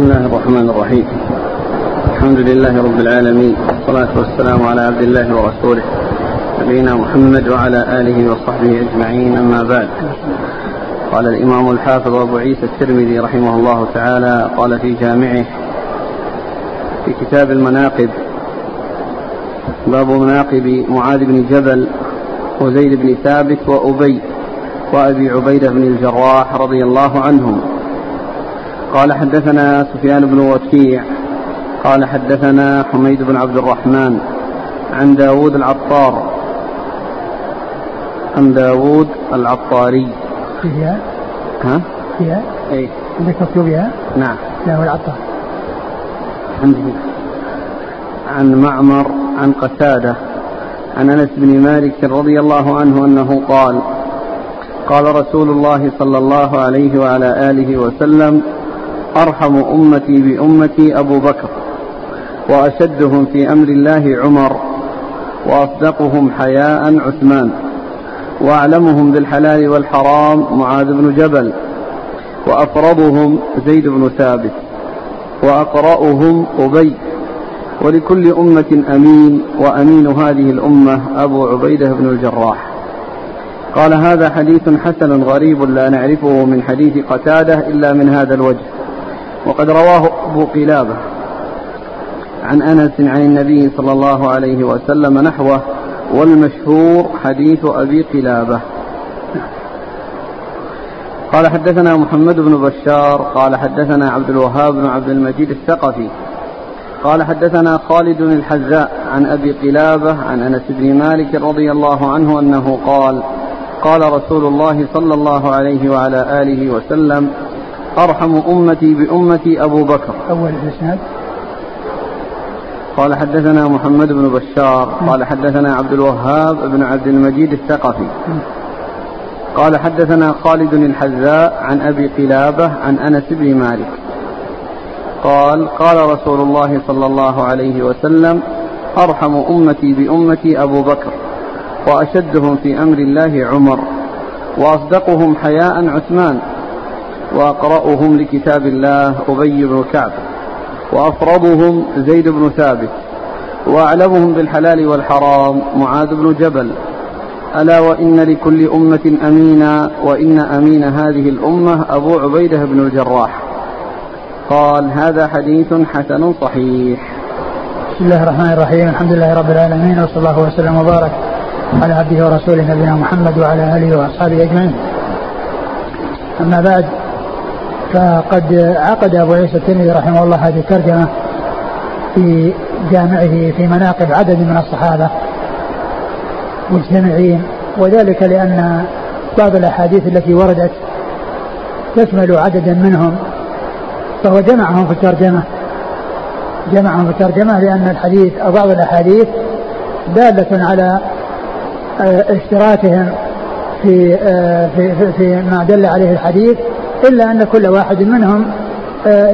بسم الله الرحمن الرحيم. الحمد لله رب العالمين والصلاة والسلام على عبد الله ورسوله نبينا محمد وعلى آله وصحبه أجمعين أما بعد. قال الإمام الحافظ أبو عيسى الترمذي رحمه الله تعالى قال في جامعه في كتاب المناقب باب مناقب معاذ بن جبل وزيد بن ثابت وأبي وأبي عبيدة بن الجراح رضي الله عنهم. قال حدثنا سفيان بن وكيع قال حدثنا حميد بن عبد الرحمن عن داود العطار عن داود العطاري. فيها؟ ها؟ فيها؟ اي عندك مكتوب فيها؟ نعم. هو العطار. عندي. عن معمر عن قتادة عن أنس بن مالك رضي الله عنه أنه قال قال رسول الله صلى الله عليه وعلى آله وسلم أرحم أمتي بأمتي أبو بكر وأشدهم في أمر الله عمر وأصدقهم حياء عثمان وأعلمهم بالحلال والحرام معاذ بن جبل وأفرضهم زيد بن ثابت وأقرأهم أبي ولكل أمة أمين وأمين هذه الأمة أبو عبيدة بن الجراح. قال هذا حديث حسن غريب لا نعرفه من حديث قتادة إلا من هذا الوجه. وقد رواه أبو قلابة عن أنس عن النبي صلى الله عليه وسلم نحوه والمشهور حديث أبي قلابة. قال حدثنا محمد بن بشار قال حدثنا عبد الوهاب بن عبد المجيد الثقفي قال حدثنا خالد الحذاء عن أبي قلابة عن أنس بن مالك رضي الله عنه أنه قال قال رسول الله صلى الله عليه وعلى آله وسلم أرحم أمتي بأمتي أبو بكر. أول الإسناد. قال حدثنا محمد بن بشار قال حدثنا عبد الوهاب بن عبد المجيد الثقفي. قال حدثنا خالد الحذاء عن أبي قلابة عن أنس بن مالك. قال قال رسول الله صلى الله عليه وسلم أرحم أمتي بأمتي أبو بكر وأشدهم في أمر الله عمر وأصدقهم حياء عثمان وأقرأهم لكتاب الله أبي بن كعب وأفرضهم زيد بن ثابت وأعلمهم بالحلال والحرام معاذ بن جبل. ألا وإن لكل أمة أمينا وإن أمين هذه الأمة أبو عبيدة بن الجراح. قال هذا حديث حسن صحيح. بسم الله الرحمن الرحيم الحمد لله رب العالمين وصلى الله وسلم وبارك على عبده ورسوله نبينا محمد وعلى آله وأصحابه أجمعين. أما بعد فقد عقد أبو عيسى الترمذي رحمه الله هذه الترجمة في جامعه في مناقب عدد من الصحابة مجتمعين وذلك لأن بعض الأحاديث التي وردت تشمل عددا منهم فهو جمعهم في الترجمة. جمعهم في الترجمة لأن الحديث أو بعض الأحاديث دالة على اشتراكهم في في في, في ما دل عليه الحديث إلا أن كل واحد منهم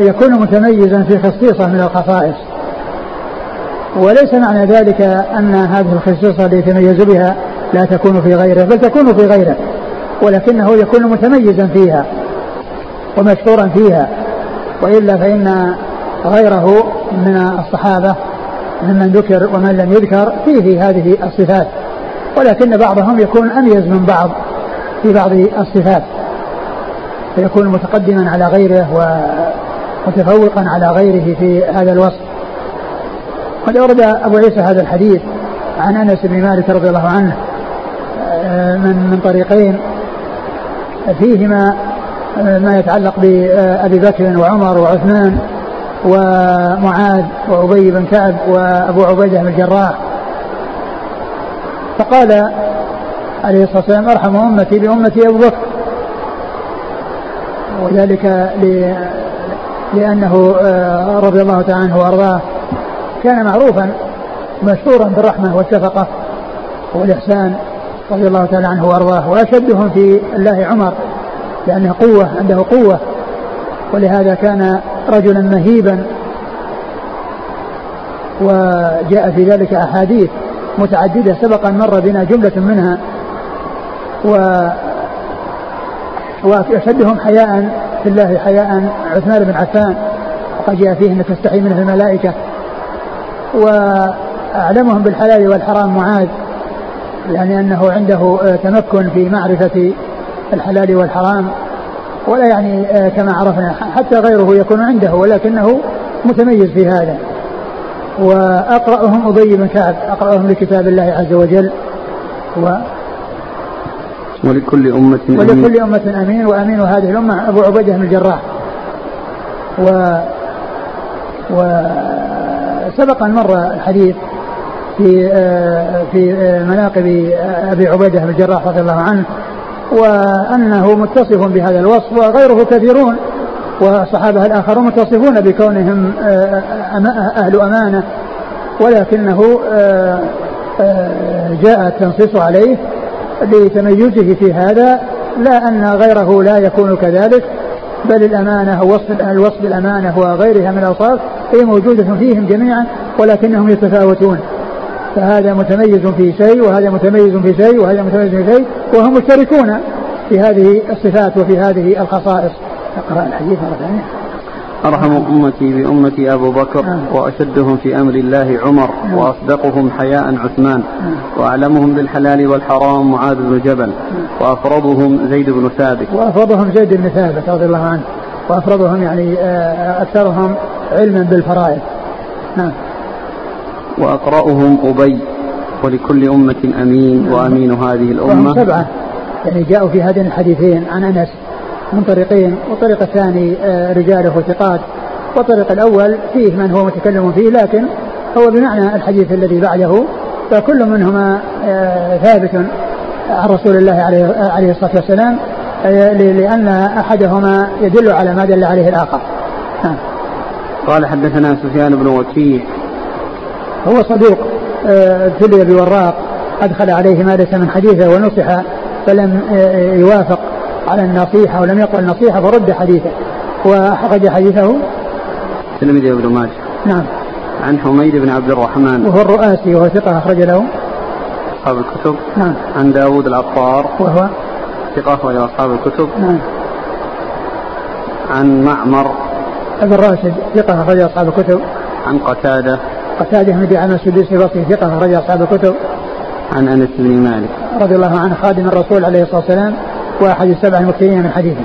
يكون متميزا في خصيصه من الخصائص. وليس معنى ذلك أن هذه الخصيصة التي يتميز بها لا تكون في غيره بل تكون في غيره ولكنه يكون متميزا فيها ومشهورا فيها. وإلا فإن غيره من الصحابة ممن ذكر ومن لم يذكر فيه هذه الصفات. ولكن بعضهم يكون أميز من بعض في بعض الصفات. فيكون متقدما على غيره ومتفوقا على غيره في هذا الوصف. قد أورد أبو عيسى هذا الحديث عن أنس بن مالك رضي الله عنه من من طريقين فيهما ما يتعلق بأبي بكر وعمر وعثمان ومعاذ وأبي بن كعب وأبو عبيدة بن الجراح. فقال عليه الصلاة والسلام أرحم أمتي بأمتي أبو بكر. وذلك لأنه رضي الله تعالى عنه وأرضاه كان معروفا مشهورا بالرحمة والشفقة والإحسان رضي الله تعالى عنه وأرضاه وأشدهم في الله عمر لأنه قوة عنده قوة ولهذا كان رجلا مهيبا. وجاء في ذلك أحاديث متعددة سبق أن مر بنا جملة منها و وأشدهم حياء في الله حياء عثمان بن عفان. وقد جاء فيه أن تستحي منه الملائكة. وأعلمهم بالحلال والحرام معاذ يعني أنه عنده تمكن في معرفة الحلال والحرام. ولا يعني كما عرفنا حتى غيره يكون عنده ولكنه متميز في هذا. وأقرأهم أبي بن كعب أقرأهم لكتاب الله عز وجل. و ولكل أمة أمين. ولكل أمة أمين وأمين هذه الأمة أبو عبيدة بن الجراح. و وسبق أن مر الحديث في في مناقب أبي عبيدة بن الجراح رضي الله عنه وأنه متصف بهذا الوصف وغيره كثيرون والصحابة الآخرون متصفون بكونهم أهل أمانة ولكنه جاء التنصيص عليه لتميزه في هذا لا أن غيره لا يكون كذلك بل الأمانة وصف الوصف بالأمانة وغيرها من الأوصاف هي موجودة فيهم جميعا ولكنهم يتفاوتون. فهذا متميز في شيء وهذا متميز في شيء وهذا متميز في شيء وهم مشتركون في هذه الصفات وفي هذه الخصائص. أقرأ الحديث مرة ثانية. أرحم أمتي بأمتي أبو بكر نعم. وأشدهم في أمر الله عمر نعم. وأصدقهم حياء عثمان نعم. وأعلمهم بالحلال والحرام معاذ بن جبل وأفرضهم زيد بن ثابت. وأفرضهم زيد بن ثابت رضي الله عنه. وأفرضهم يعني آه، أكثرهم علما بالفرائض. نعم. وأقرأهم أبي ولكل أمة أمين وأمين هذه الأمة. سبعة. يعني جاءوا في هذين الحديثين. عن أنس من طريقين والطريق الثاني آه، رجاله ثقات والطريق الأول فيه من هو متكلم فيه لكن هو بمعنى الحديث الذي بعده فكل منهما آه، ثابت عن رسول الله عليه الصلاة والسلام آه، لأن أحدهما يدل على ما دل عليه الآخر. نعم. قال حدثنا سفيان بن وكيع. هو صدوق ابتلي بوراق أدخل عليه ما ليس من حديثه ونصح فلم يوافق. على النصيحة ولم يقل النصيحة فرد حديثه. وأخرج حديثه. تلميذ ابن ماجه. نعم. عن حميد بن عبد الرحمن. وهو الرؤاسي وهو ثقة أخرج له. أصحاب الكتب. نعم. عن داود العطار وهو؟ ثقة أخرج أصحاب الكتب. نعم. عن معمر. ابن راشد ثقة أخرج أصحاب الكتب. عن قتادة. قتادة بن دعامة السدوسي البصري ثقة أخرج أصحاب الكتب. عن أنس بن مالك. رضي الله عنه خادم الرسول عليه الصلاة والسلام. وأحد السبع المكثرين من حديثه.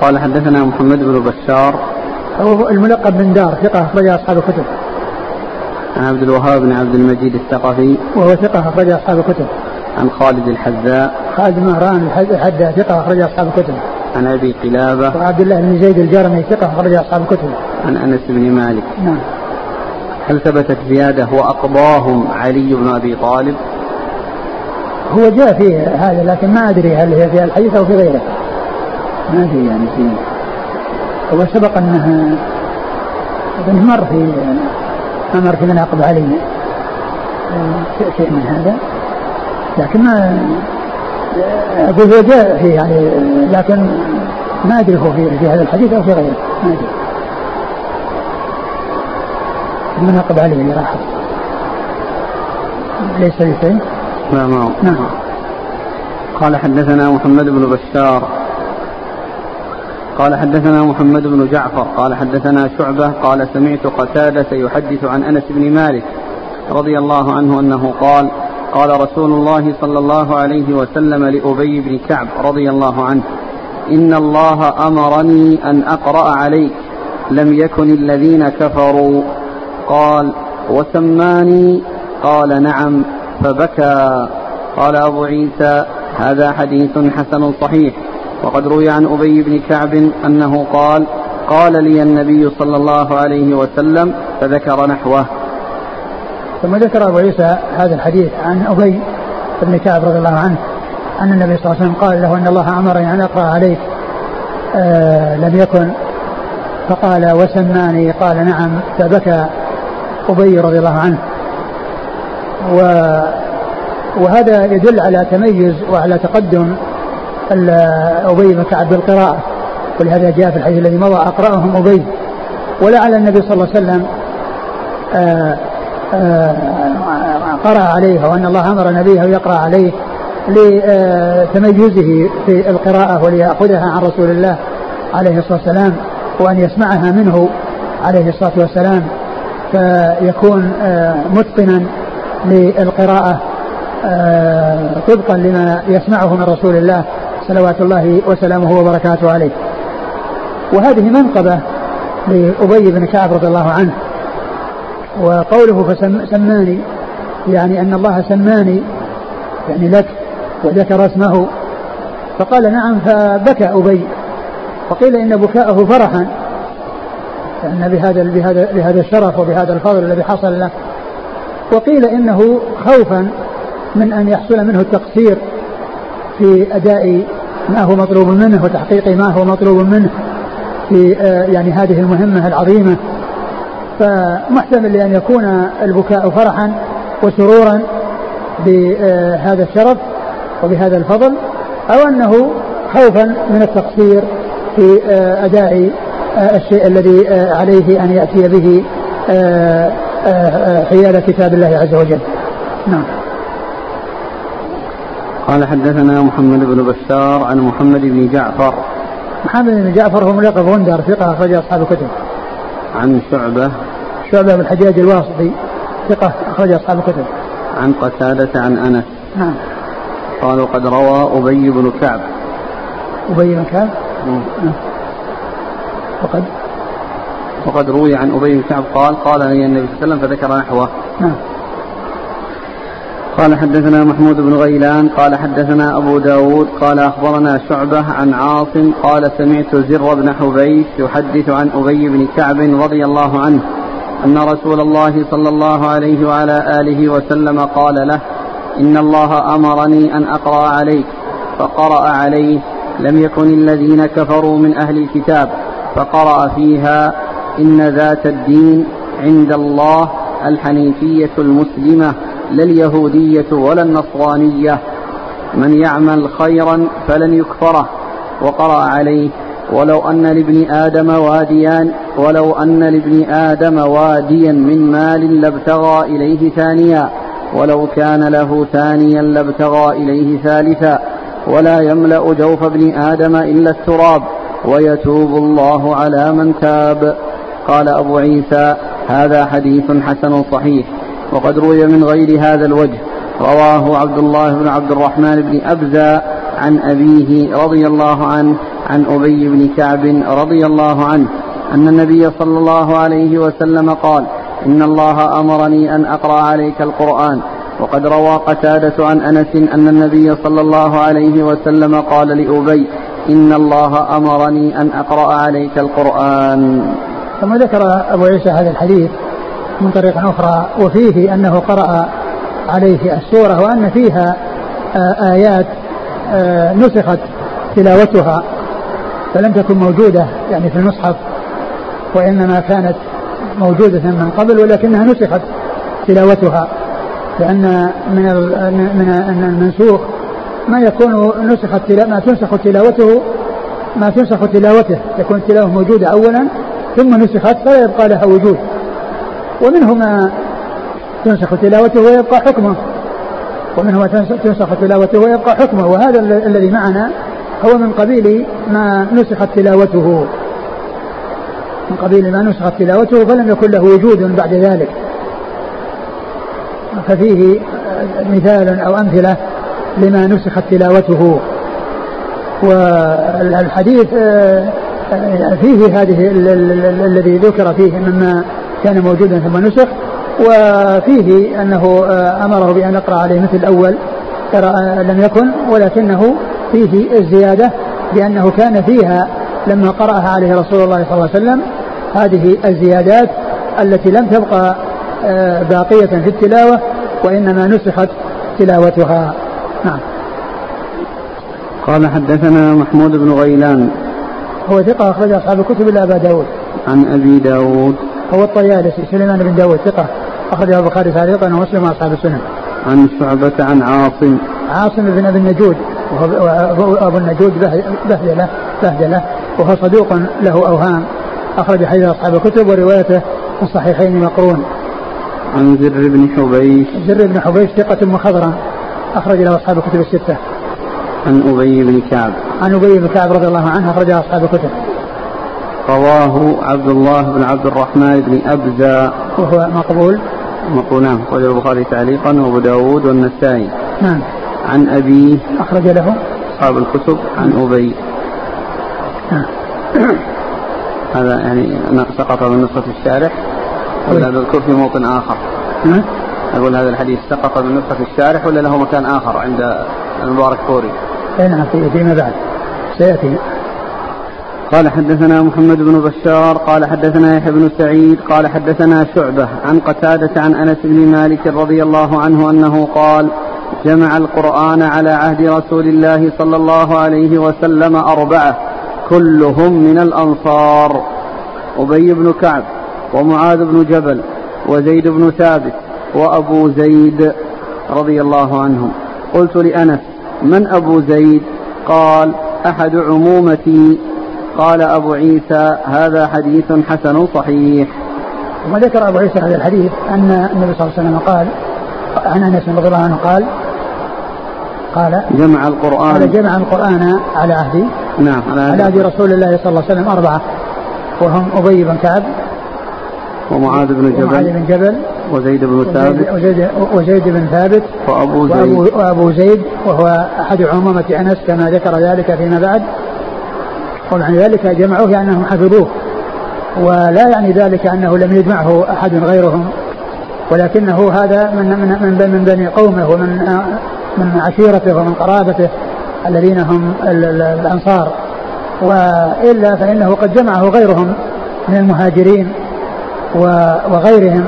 قال حدثنا محمد بن بشار. هو الملقب بن دار ثقة أخرج أصحاب الكتب. عن عبد الوهاب بن عبد المجيد الثقفي. وهو ثقة أخرج أصحاب الكتب. عن خالد الحذاء. خالد مهران الحذاء ثقة أخرج أصحاب الكتب. عن أبي قلابة. وعبد الله بن زيد الجرمي ثقة أخرج أصحاب الكتب. عن أنس بن مالك. نعم. هل ثبتت زيادة؟ وأقضاهم علي بن أبي طالب. هو جاء فيه هذا لكن ما أدري هل هي في الحديث أو في غيره. ما أدري يعني فيه هو سبق أنه أظن مر في أمر في مناقب علي. شيء من هذا. لكن ما أقول هو جاء فيه يعني لكن ما أدري هو في, في هذا الحديث أو في غيره. ما أدري. مناقب علي اللي راح. ليس في شيء نعم. نعم. قال حدثنا محمد بن بشار. قال حدثنا محمد بن جعفر. قال حدثنا شعبة. قال سمعت قتادة يحدث عن أنس بن مالك رضي الله عنه أنه قال قال رسول الله صلى الله عليه وسلم لأبي بن كعب رضي الله عنه إن الله أمرني أن أقرأ عليك لم يكن الذين كفروا. قال وسماني؟ قال نعم. فبكى. قال أبو عيسى هذا حديث حسن صحيح. وقد روي عن أبي بن كعب أنه قال قال لي النبي صلى الله عليه وسلم فذكر نحوه. ثم ذكر أبو عيسى هذا الحديث عن أبي بن كعب رضي الله عنه أن النبي صلى الله عليه وسلم قال له أن الله أمرني أن أقرأ عليك. آه لم يكن. فقال وسماني؟ قال نعم. فبكى أبي رضي الله عنه. و وهذا يدل على تميز وعلى تقدم أبي بن كعب بالقراءة ولهذا جاء في الحديث الذي مضى أقرأهم أبي. ولعل النبي صلى الله عليه وسلم آآ آه، آآ آه، قرأ عليه وأن الله أمر نبيه يقرأ عليه لتميزه في القراءة وليأخذها عن رسول الله عليه الصلاة والسلام وأن يسمعها منه عليه الصلاة والسلام فيكون آه، متقنا للقراءة آه، طبقا لما يسمعه من رسول الله صلوات الله وسلامه وبركاته عليه. وهذه منقبة لأبي بن كعب رضي الله عنه. وقوله فسماني يعني أن الله سماني يعني لك وذكر اسمه. فقال نعم فبكى أبي. وقيل إن بكاءه فرحا. لأن بهذا بهذا بهذا الشرف وبهذا الفضل الذي حصل له وقيل إنه خوفا من أن يحصل منه التقصير في أداء ما هو مطلوب منه وتحقيق ما هو مطلوب منه في آه، يعني هذه المهمة العظيمة. فمحتمل لأن يكون البكاء فرحا وسرورا بهذا الشرف وبهذا الفضل أو أنه خوفا من التقصير في آه، أداء آه، الشيء الذي عليه أن يأتي به حيال كتاب الله عز وجل نعم قال حدثنا محمد بن بشار عن محمد بن جعفر محمد بن جعفر هو ملقب غندر ثقة أخرج أصحاب الكتب. عن شعبة شعبة بن الحجاج الواسطي ثقة أخرج أصحاب الكتب. عن قتادة عن أنس. نعم. قالوا قد روى أبي بن كعب. أبي بن كعب؟ نعم. وقد وقد روي عن أبي بن كعب قال قال لي النبي صلى الله عليه وسلم فذكر نحوه. نعم. قال حدثنا محمود بن غيلان قال حدثنا أبو داود قال أخبرنا شعبة عن عاصم قال سمعت زر بن حبيش يحدث عن أبي بن كعب رضي الله عنه أن رسول الله صلى الله عليه وعلى آله وسلم قال له إن الله أمرني أن أقرأ عليك فقرأ عليه لم يكن الذين كفروا من أهل الكتاب فقرأ فيها إن ذات الدين عند الله الحنيفية المسلمة لا اليهودية ولا النصرانية. من يعمل خيرا فلن يكفره. وقرأ عليه ولو أن لابن آدم واديان ولو أن لابن آدم واديا من مال لابتغى إليه ثانيا ولو كان له ثانيا لابتغى إليه ثالثا ولا يملأ جوف ابن آدم إلا التراب ويتوب الله على من تاب. قال أبو عيسى هذا حديث حسن صحيح وقد روي من غير هذا الوجه. رواه عبد الله بن عبد الرحمن بن أبزة عن أبيه رضي الله عنه عن أبي بن كعب رضي الله عنه أن النبي صلى الله عليه وسلم قال إن الله أمرني أن أقرأ عليك القرآن. وقد روى قتادة عن أنس أن النبي صلى الله عليه وسلم قال لأبي إن الله أمرني أن أقرأ عليك القرآن. ثم ذكر أبو عيسى هذا الحديث من طريق أخرى وفيه أنه قرأ عليه السورة وأن فيها آه، آيات آه، نسخت تلاوتها فلم تكن موجودة يعني في المصحف وإنما كانت موجودة من قبل ولكنها نسخت تلاوتها لأن من من المنسوخ ما يكون نسخت ما تنسخ تلاوته ما تنسخ تلاوته تكون التلاوة موجودة أولا ثم نسخت فلا يبقى لها وجود. ومنه ما تنسخ تلاوته ويبقى حكمه. ومنه ما تنسخ تلاوته ويبقى حكمه. وهذا الذي معنا هو من قبيل ما نسخت تلاوته. من قبيل ما نسخت تلاوته فلم يكن له وجود بعد ذلك. ففيه مثال أو أمثلة لما نسخت تلاوته. والحديث آه، فيه هذه الذي ذكر فيه مما كان موجودا ثم نسخ وفيه أنه آه، أمره بأن يقرأ عليه مثل الأول ترى لم يكن ولكنه فيه الزيادة بأنه كان فيها لما قرأها عليه رسول الله صلى الله عليه وسلم هذه الزيادات التي لم تبقى آه، باقية في التلاوة وإنما نسخت تلاوتها. نعم. قال حدثنا محمود بن غيلان هو ثقة أخرج أصحاب الكتب إلا أبا داود عن أبي داود هو الطيالسي سليمان بن داود ثقة أخرجه البخاري تعليقا ومسلم وأصحاب السنن. عن شعبة عن عاصم. عاصم بن أبي النجود وهو أبو النجود بهدلة بهدلة وهو صدوق له أوهام أخرج حديث أصحاب الكتب وروايته في الصحيحين مقرون. عن زر بن حبيش. زر بن حبيش ثقة مخضرا أخرج له أصحاب الكتب الستة. عن أبي بن كعب. عن أبي بن كعب رضي الله عنه أخرجه أصحاب الكتب. رواه عبد الله بن عبد الرحمن بن أبزة. وهو مقبول. مقبول نعم أخرج البخاري تعليقا وأبو داود والنسائي. نعم. عن أبيه. أخرج له. أصحاب الكتب عن أبي. نعم. هذا يعني سقط من نسخة الشارح. ولا طيب. نذكر في موطن آخر. نعم. أقول هذا الحديث سقط من نسخة الشارح ولا له مكان آخر عند المبارك فوري؟ نعم في فيما بعد. سيأتي. قال حدثنا محمد بن بشار قال حدثنا يحيى بن سعيد قال حدثنا شعبة عن قتادة عن أنس بن مالك رضي الله عنه أنه قال جمع القرآن على عهد رسول الله صلى الله عليه وسلم أربعة كلهم من الأنصار أبي بن كعب ومعاذ بن جبل وزيد بن ثابت وأبو زيد رضي الله عنهم. قلت لأنس من أبو زيد؟ قال أحد عمومتي. قال أبو عيسى هذا حديث حسن صحيح. ثم ذكر أبو عيسى هذا الحديث أن النبي صلى الله عليه وسلم قال عن أنس رضي الله عنه قال قال جمع القرآن. قال جمع القرآن على عهد نعم على على عهد رسول الله صلى الله عليه وسلم أربعة وهم أبي بن كعب ومعاذ بن ومعاذ جبل. بن جبل وزيد بن ثابت. وزيد, وزيد بن ثابت وأبو وأبو, زيد. وأبو زيد وهو أحد عمومة أنس كما ذكر ذلك فيما بعد. ومعنى ذلك جمعوه يعني أنهم حفظوه. ولا يعني ذلك أنه لم يجمعه أحد غيرهم. ولكنه هذا من من من, من بني قومه ومن من عشيرته ومن قرابته الذين هم ال- ال- الأنصار. وإلا فإنه قد جمعه غيرهم من المهاجرين و- وغيرهم.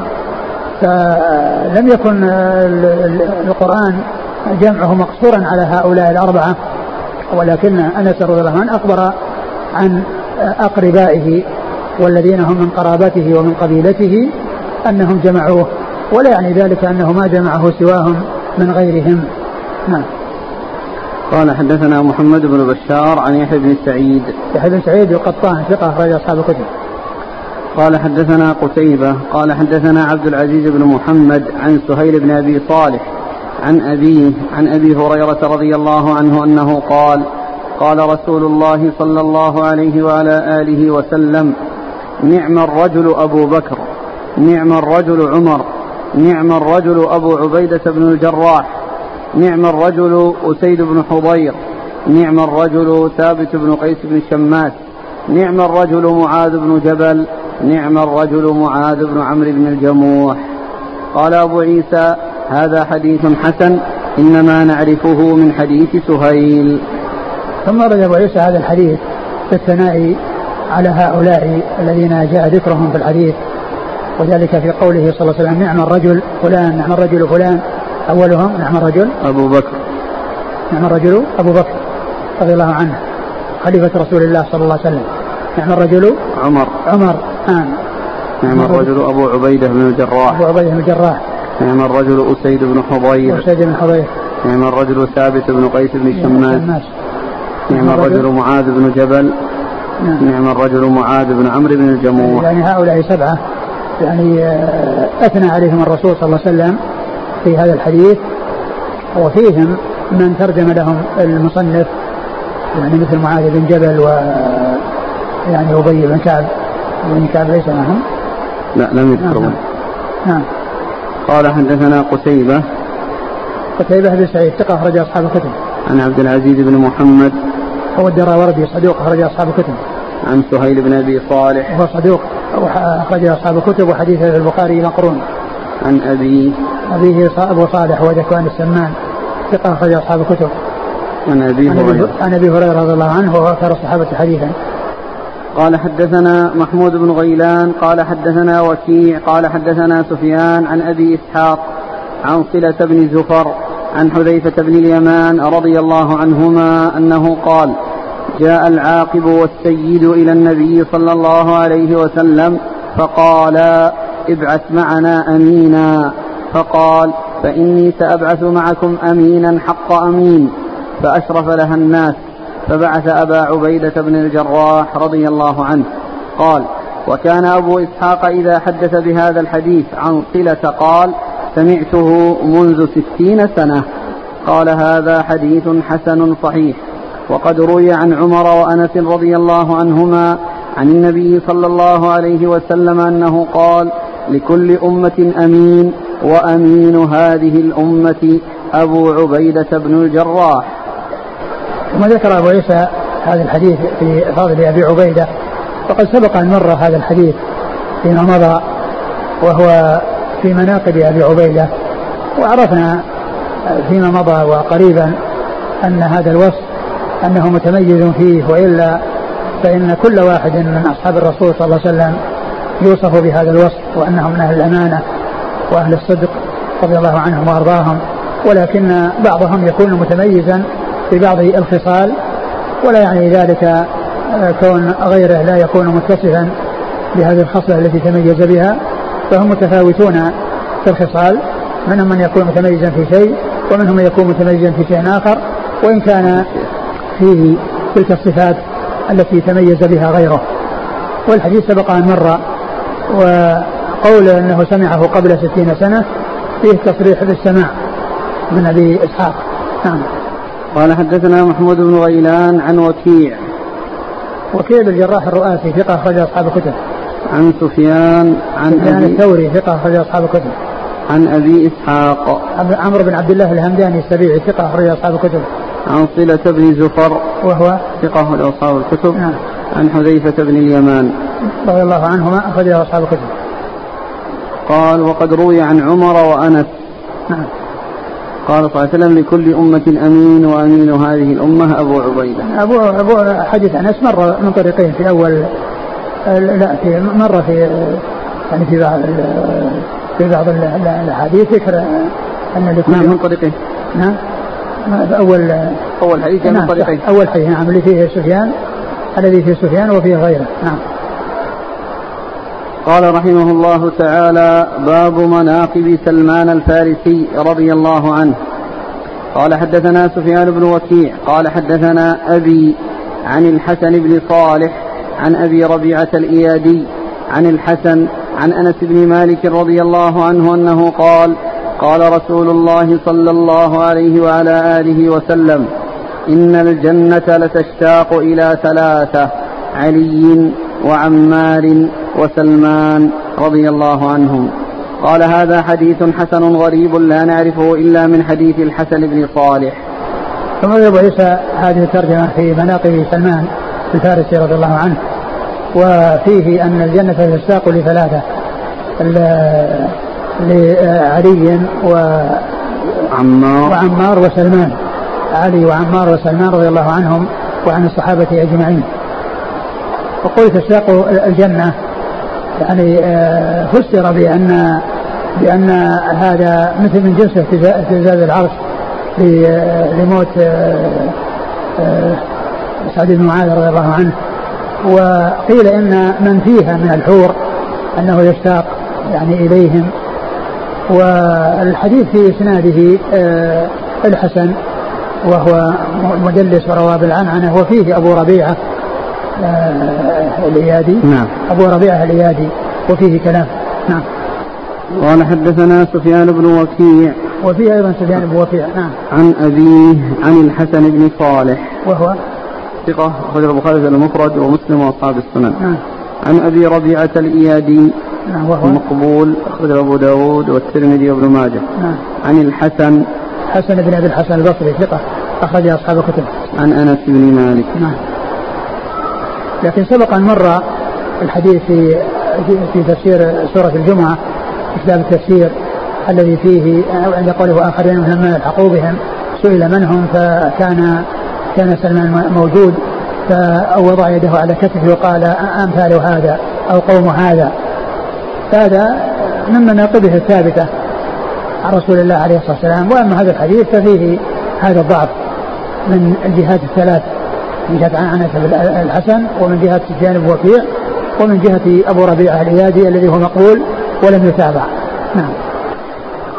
فلم يكن ال- ال- القرآن جمعه مقصورا على هؤلاء الأربعة ولكن أنس رضي الله عنه أخبر عن أقربائه والذين هم من قرابته ومن قبيلته أنهم جمعوه ولا يعني ذلك أنه ما جمعه سواهم من غيرهم. نعم. قال حدثنا محمد بن بشار عن يحيى بن سعيد. يحيى بن سعيد القطان ثقة أخرج أصحاب الكتب. قال حدثنا قتيبة قال حدثنا عبد العزيز بن محمد عن سهيل بن أبي صالح عن أبيه عن أبي هريرة رضي الله عنه أنه قال قال رسول الله صلى الله عليه وعلى آله وسلم نعم الرجل أبو بكر نعم الرجل عمر نعم الرجل أبو عبيدة بن الجراح نعم الرجل أسيد بن حضير نعم الرجل ثابت بن قيس بن شماس نعم الرجل معاذ بن جبل نعم الرجل معاذ بن عمرو بن الجموح. قال أبو عيسى هذا حديث حسن إنما نعرفه من حديث سهيل. ثم رد أبو عيسى هذا الحديث في الثناء على هؤلاء الذين جاء ذكرهم في الحديث. وذلك في قوله صلى الله عليه وسلم نعم الرجل فلان نعم الرجل فلان. أولهم نعم الرجل أبو بكر. نعم الرجل أبو بكر رضي الله عنه خليفة رسول الله صلى الله عليه وسلم. نعم الرجل عمر. عمر. آن نعم الرجل أبو عبيدة بن الجراح. أبو عبيدة بن الجراح. نعم الرجل أسيد بن حضير. وسيد بن حضير. نعم الرجل ثابت بن قيس بن شماس شماس. نعم الرجل معاذ بن جبل. نعم. نعم الرجل معاذ بن عمرو بن الجموح يعني هؤلاء سبعة يعني آه، أثنى عليهم الرسول صلى الله عليه وسلم في هذا الحديث وفيهم من ترجم لهم المصنف يعني مثل معاذ بن جبل و يعني أبي بن كعب. بن كعب ليس معهم؟ لا لم يذكرون. نعم. نعم. قال حدثنا قتيبة. قتيبة بن سعيد ثقة أخرج أصحاب الكتب. عن عبد العزيز بن محمد. هو الدراوردي صدوق أخرج أصحاب الكتب. عن سهيل بن أبي صالح. وهو صدوق أخرج أصحاب الكتب وحديثه في البخاري مقرون. عن أبي. أبيه ص- أبو صالح وذكوان السمان ثقة أخرج أصحاب الكتب. عن أبي- هريرة. عن أبي هريرة رضي الله عنه وهو أكثر الصحابة حديثا. قال حدثنا محمود بن غيلان قال حدثنا وكيع قال حدثنا سفيان عن أبي إسحاق عن صلة بن زفر عن حذيفة بن اليمان رضي الله عنهما أنه قال جاء العاقب والسيد إلى النبي صلى الله عليه وسلم فقال ابعث معنا أمينا. فقال فإني سأبعث معكم أمينا حق أمين. فأشرف لها الناس. فبعث أبا عبيدة بن الجراح رضي الله عنه. قال وكان أبو إسحاق إذا حدث بهذا الحديث عن صلة قال سمعته منذ ستين سنة. قال هذا حديث حسن صحيح. وقد روي عن عمر وأنس رضي الله عنهما عن النبي صلى الله عليه وسلم أنه قال لكل أمة أمين وأمين هذه الأمة أبو عبيدة بن الجراح. ثم ذكر أبو عيسى هذا الحديث في فضل أبي عبيدة وقد سبق أن مر هذا الحديث فيما مضى وهو في مناقب أبي عبيدة وعرفنا فيما مضى وقريبا أن هذا الوصف أنه متميز فيه وإلا فإن كل واحد من أصحاب الرسول صلى الله عليه وسلم يوصف بهذا الوصف وأنهم من أهل الأمانة وأهل الصدق رضي الله عنهم وأرضاهم ولكن بعضهم يكون متميزا في بعض الخصال ولا يعني ذلك كون غيره لا يكون متصفا بهذه الخصلة التي تميز بها فهم متفاوتون في الخصال منهم من يكون متميزا في شيء ومنهم من يكون متميزا في شيء آخر وإن كان فيه تلك الصفات التي تميز بها غيره. والحديث سبق أن مر وقول أنه سمعه قبل ستين سنة فيه تصريح بالسماع من أبي إسحاق. نعم. قال حدثنا محمود بن غيلان عن وكيع. وكيع الجراح الرؤاسي ثقة أخرج أصحاب الكتب. عن سفيان عن سفيان الثوري ثقة أخرج أصحاب الكتب. عن أبي إسحاق. عمرو بن عبد الله الهمداني السبيعي ثقة أخرج أصحاب الكتب. عن صلة بن زفر وهو؟ ثقة لأصحاب الكتب. نعم. عن حذيفة بن اليمان. رضي الله عنهما أخرجه أصحاب الكتب. قال وقد روي عن عمر وأنس. نعم. قال صلى الله عليه وسلم لكل أمة أمين وأمين هذه الأمة أبو عبيدة. أبو أبو حديث أنس مر من طريقين في أول لا في مر في يعني في بعض في بعض الأحاديث ذكر أن لكل نعم من طريقين. نعم أول أول حديث من نعم طريقين. أول حديث نعم اللي فيه سفيان الذي فيه سفيان وفيه غيره. نعم. قال رحمه الله تعالى باب مناقب سلمان الفارسي رضي الله عنه. قال حدثنا سفيان بن وكيع قال حدثنا أبي عن الحسن بن صالح عن أبي ربيعة الإيادي عن الحسن عن أنس بن مالك رضي الله عنه أنه قال قال رسول الله صلى الله عليه وعلى آله وسلم إن الجنة لتشتاق إلى ثلاثة علي وعمار وسلمان رضي الله عنهم. قال هذا حديث حسن غريب لا نعرفه إلا من حديث الحسن بن صالح. ثم عيسى هذه الترجمة في مناقب سلمان الفارسي رضي الله عنه وفيه أن الجنة تشتاق لثلاثة لعلي وعمار وعمار وسلمان علي وعمار وسلمان رضي الله عنهم وعن الصحابة أجمعين. وقلت تشتاق الجنة يعني آه، فسر بأن بأن هذا مثل من جنس اهتزاز العرش لموت آه، سعد بن معاذ رضي الله عنه. وقيل إن من فيها من الحور أنه يشتاق يعني إليهم. والحديث في إسناده آه، الحسن وهو مدلس وروى بالعنعنة وفيه أبو ربيعة آه، الايادي نعم. أبو ربيعة الايادي وفيه كلام. نعم. قال حدثنا سفيان بن وكيع. وفيه أيضا سفيان بن وكيع. نعم. عن أبيه عن الحسن بن صالح. وهو؟ ثقة أخرج البخاري المفرد ومسلم وأصحاب السنن. نعم. عن أبي ربيعة الإيادي نعم وهو؟ مقبول أخرج أبو داود والترمذي وابن ماجه. نعم. عن الحسن. حسن بن أبي الحسن البصري ثقة أخرج أصحاب الكتب. عن أنس بن مالك. نعم. لكن سبق أن مر الحديث في في تفسير سورة الجمعة كتاب التفسير الذي فيه عند قوله آخرين منهم من يلحقوا بهم سئل من هم؟ فكان كان سلمان موجود فوضع يده على كتفه وقال أمثال هذا أو قوم هذا. هذا من مناقبه الثابتة عن رسول الله عليه الصلاة والسلام. وأما هذا الحديث ففيه هذا الضعف من الجهات الثلاث. من جهة عنعنة الحسن ومن جهة سفيان بن وكيع ومن جهة أبو ربيعة الإيادي الذي هو مقبول ولم يتابع. نعم.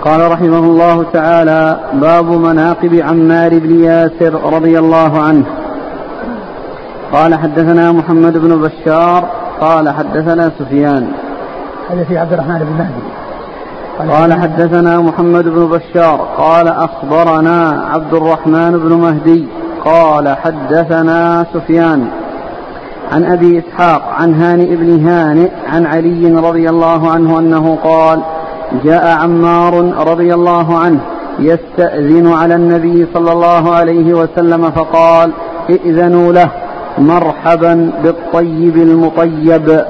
قال رحمه الله تعالى باب مناقب عمار بن ياسر رضي الله عنه. قال حدثنا محمد بن بشار قال حدثنا سفيان. هذا في عبد الرحمن بن مهدي. قال, قال حدثنا محمد بن بشار قال أخبرنا عبد الرحمن بن مهدي. قال حدثنا سفيان عن أبي إسحاق عن هانئ بن هانئ عن علي رضي الله عنه أنه قال جاء عمار رضي الله عنه يستأذن على النبي صلى الله عليه وسلم فقال ائذنوا له مرحبا بالطيب المطيب.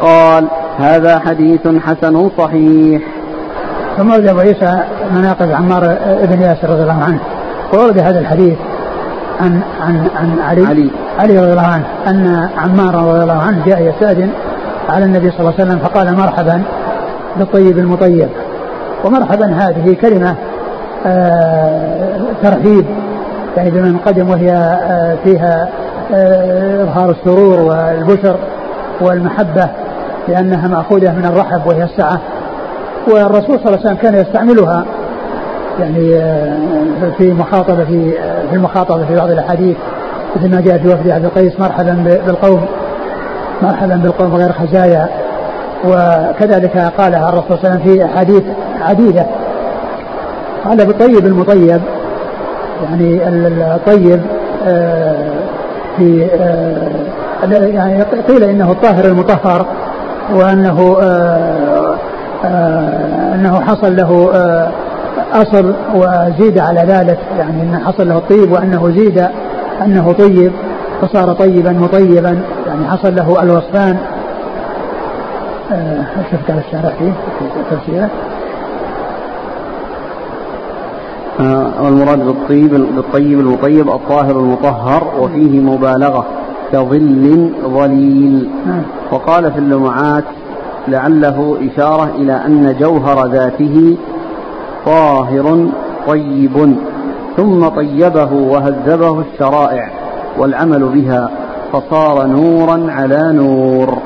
قال هذا حديث حسن صحيح. ثم ورد ابو عيسى مناقب عمار بن ياسر رضي الله عنه. وورد هذا الحديث عن عن عن علي علي, علي رضي الله عنه أن عمار رضي الله عنه جاء يستاذن على النبي صلى الله عليه وسلم فقال مرحبا بالطيب المطيب. ومرحبا هذه كلمة آه ترحيب يعني بمن قدم وهي آه فيها آه إظهار السرور والبشر والمحبة لأنها مأخوذة من الرحب وهي السعة. والرسول صلى الله عليه وسلم كان يستعملها يعني آه، في مخاطبة في آه، في المخاطبة في بعض الأحاديث مثل ما جاء في وفد عبد القيس مرحبا بالقوم مرحبا بالقوم غير خزايا. وكذلك قالها الرسول صلى الله عليه وسلم في أحاديث عديدة. قال بالطيب المطيب يعني الطيب آه، في يعني قيل إنه الطاهر المطهر وأنه أنه حصل له أصل وزيد على ذلك يعني أنه حصل له الطيب وأنه زيد أنه طيب فصار طيبا مطيبا يعني حصل له الوصفان. آه شفت على الشارع فيه؟ في تفسيره. آه والمراد بالطيب بالطيب المطيب الطاهر المطهر وفيه مبالغة كظل ظليل. نعم. وقال في اللمعات لعله إشارة إلى أن جوهر ذاته طاهر طيب ثم طيبه وهذبه الشرائع والعمل بها فصار نورا على نور.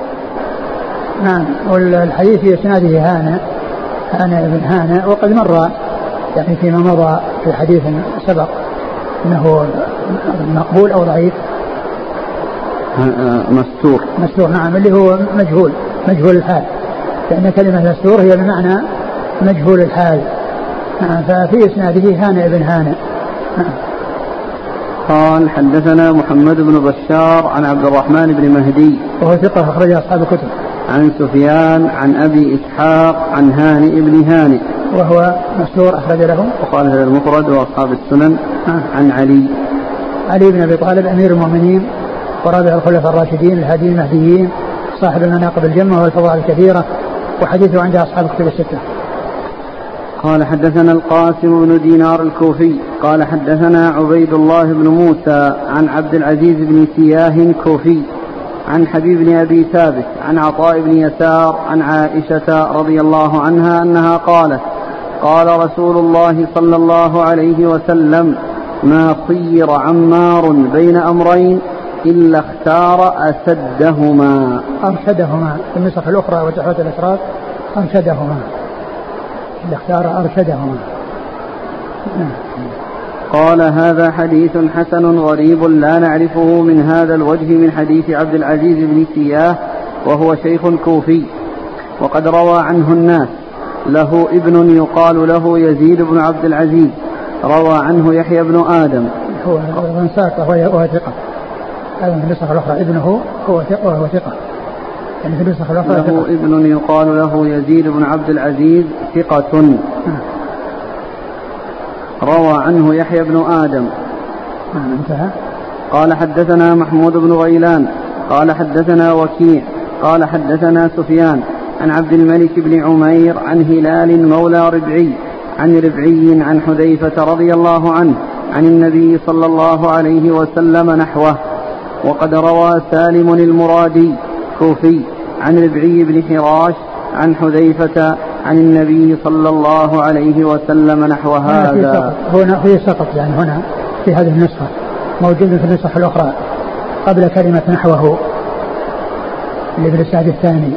نعم والحديث في إسناده هانئ هانئ بن هانئ وقد مر يعني فيما مضى في حديث سبق إنه مقبول أو ضعيف. مستور. مستور نعم اللي هو مجهول مجهول الحال. لأن كلمة مستور هي بمعنى مجهول الحال. ففي إسناده هانئ بن هانئ. قال حدثنا محمد بن بشار عن عبد الرحمن بن مهدي. وهو ثقة أخرج أصحاب الكتب. عن سفيان عن أبي إسحاق عن هانئ بن هانئ. وهو مستور أخرج له. وقال هذا المفرد وأصحاب السنن نعم. عن علي. علي بن أبي طالب أمير المؤمنين ورابع الخلفاء الراشدين الهادي المهديين صاحب المناقب الجمة والفضائل الكثيرة وحديثه عند أصحاب الكتب الستة. قال حدثنا القاسم بن دينار الكوفي قال حدثنا عبيد الله بن موسى عن عبد العزيز بن سياه كوفي عن حبيب بن أبي ثابت عن عطاء بن يسار عن عائشة رضي الله عنها أنها قالت قال رسول الله صلى الله عليه وسلم ما خير عمار بين أمرين إلا اختار أسدهما. أرشدهما في النسخ الأخرى وتحوة الأشراف أرشدهما. اللي اختار أرشدهما قال هذا حديث حسن غريب لا نعرفه من هذا الوجه من حديث عبد العزيز بن سياه وهو شيخ كوفي. وقد روى عنه الناس. له ابن يقال له يزيد بن عبد العزيز. روى عنه يحيى بن آدم. هو من ساق وهو ثقة. هذا من الأخرى. ابنه هو ثقة وهو ثقة. يعني في النسخ الأخرى له ابن يقال له يزيد بن عبد العزيز ثقة. نعم. روى عنه يحيى بن آدم. نعم انتهى. قال حدثنا محمود بن غيلان. قال حدثنا وكيع. قال حدثنا سفيان. عن عبد الملك بن عمير عن هلال مولى ربعي. عن ربعي عن حذيفة رضي الله عنه. عن النبي صلى الله عليه وسلم نحوه. وقد روى سالم المرادي. الكوفي عن ربعي بن حراش عن حذيفة عن النبي صلى الله عليه وسلم نحو هذا. هنا في سقط يعني هنا في هذه النسخة. موجود في النسخ الأخرى قبل كلمة نحوه اللي في الإسناد الثاني.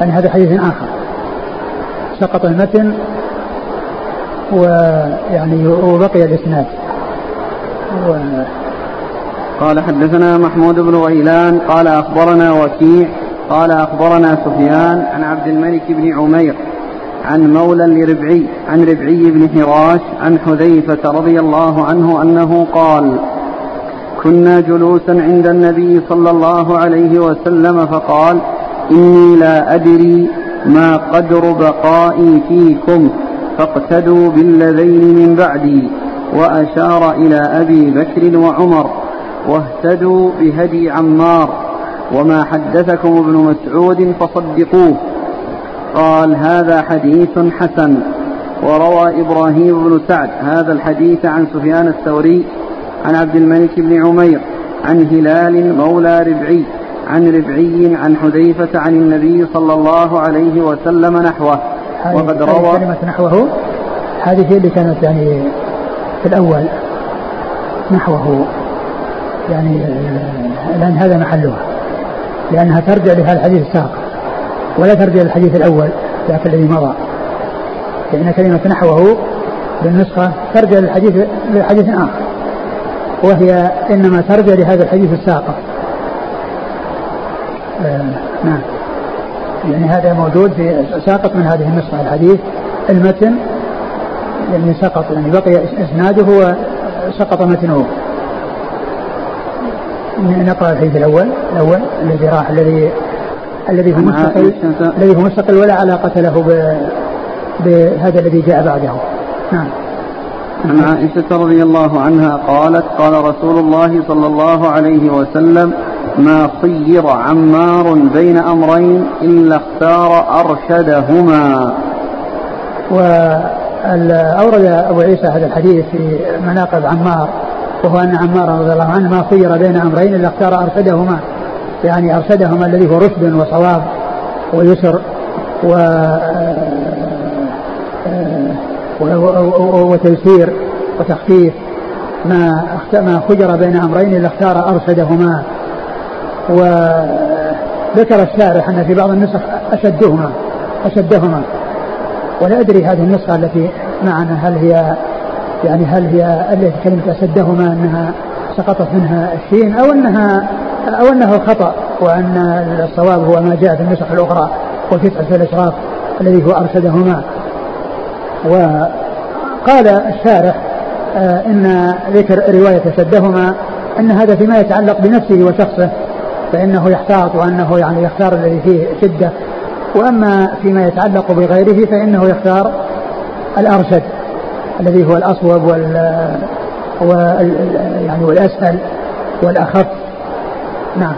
يعني هذا حديث آخر. سقط المتن ويعني وبقي الإسناد. و قال حدثنا محمود بن غيلان قال أخبرنا وكيع قال أخبرنا سفيان عن عبد الملك بن عمير عن مولى لربعي عن ربعي بن حراش عن حذيفة رضي الله عنه أنه قال كنا جلوسا عند النبي صلى الله عليه وسلم فقال إني لا أدري ما قدر بقائي فيكم فاقتدوا بالذين من بعدي. وأشار إلى أبي بكر وعمر. واهتدوا بهدي عمار وما حدثكم ابن مسعود فصدقوه. قال هذا حديث حسن. وروى إبراهيم بن سعد هذا الحديث عن سفيان الثوري عن عبد الملك بن عمير عن هلال مولى ربعي عن ربعي عن حذيفة عن النبي صلى الله عليه وسلم نحوه. وقد روى كلمة نحوه. هذه هي اللي كانت يعني في الأول. نحوه. يعني لأن هذا محلها لأنها ترجع لهذا الحديث السابق ولا ترجع للحديث الأول ذاك الذي مضى. لأن كلمة نحوه بالنسخة ترجع للحديث لحديث آخر وهي إنما ترجع لهذا الحديث الساقط آه نعم. يعني هذا موجود في ساقط من هذه النسخة الحديث المتن يعني سقط يعني بقي إسناده وسقط متنه. نقرأ الحديث الأول الأول الذي راح الذي الذي هو مستقل الذي هو مستقل ولا علاقة له بهذا الذي جاء بعده. نعم. عن عائشة رضي الله عنها قالت قال رسول الله صلى الله عليه وسلم ما خير عمار بين أمرين إلا اختار أرشدهما. وأورد أبو عيسى هذا الحديث في مناقب عمار. وهو أن عمار رضي الله عنه ما خير بين أمرين إلا اختار أرشدهما. يعني أرشدهما الذي هو رشد وصواب ويسر و وتيسير وتخفيف. ما ما خجر بين أمرين إلا اختار أرشدهما. وذكر الشارح أن في بعض النسخ أشدهما أشدهما. ولا أدري هذه النسخة التي معنا هل هي يعني هل هي التي كلمه أشدهما أنها سقطت منها الشين أو أنها أو أنه خطأ وأن الصواب هو ما جاء في النسخ الأخرى وفتحه الأشراف الذي هو أرشدهما؟ وقال الشارح آه إن ذكر رواية شدهما أن هذا فيما يتعلق بنفسه وشخصه فإنه يحتاط وأنه يعني يختار الذي فيه شدة. وأما فيما يتعلق بغيره فإنه يختار الأرشد. الذي هو الأصوب وال, وال يعني والاسهل والأخف. نعم.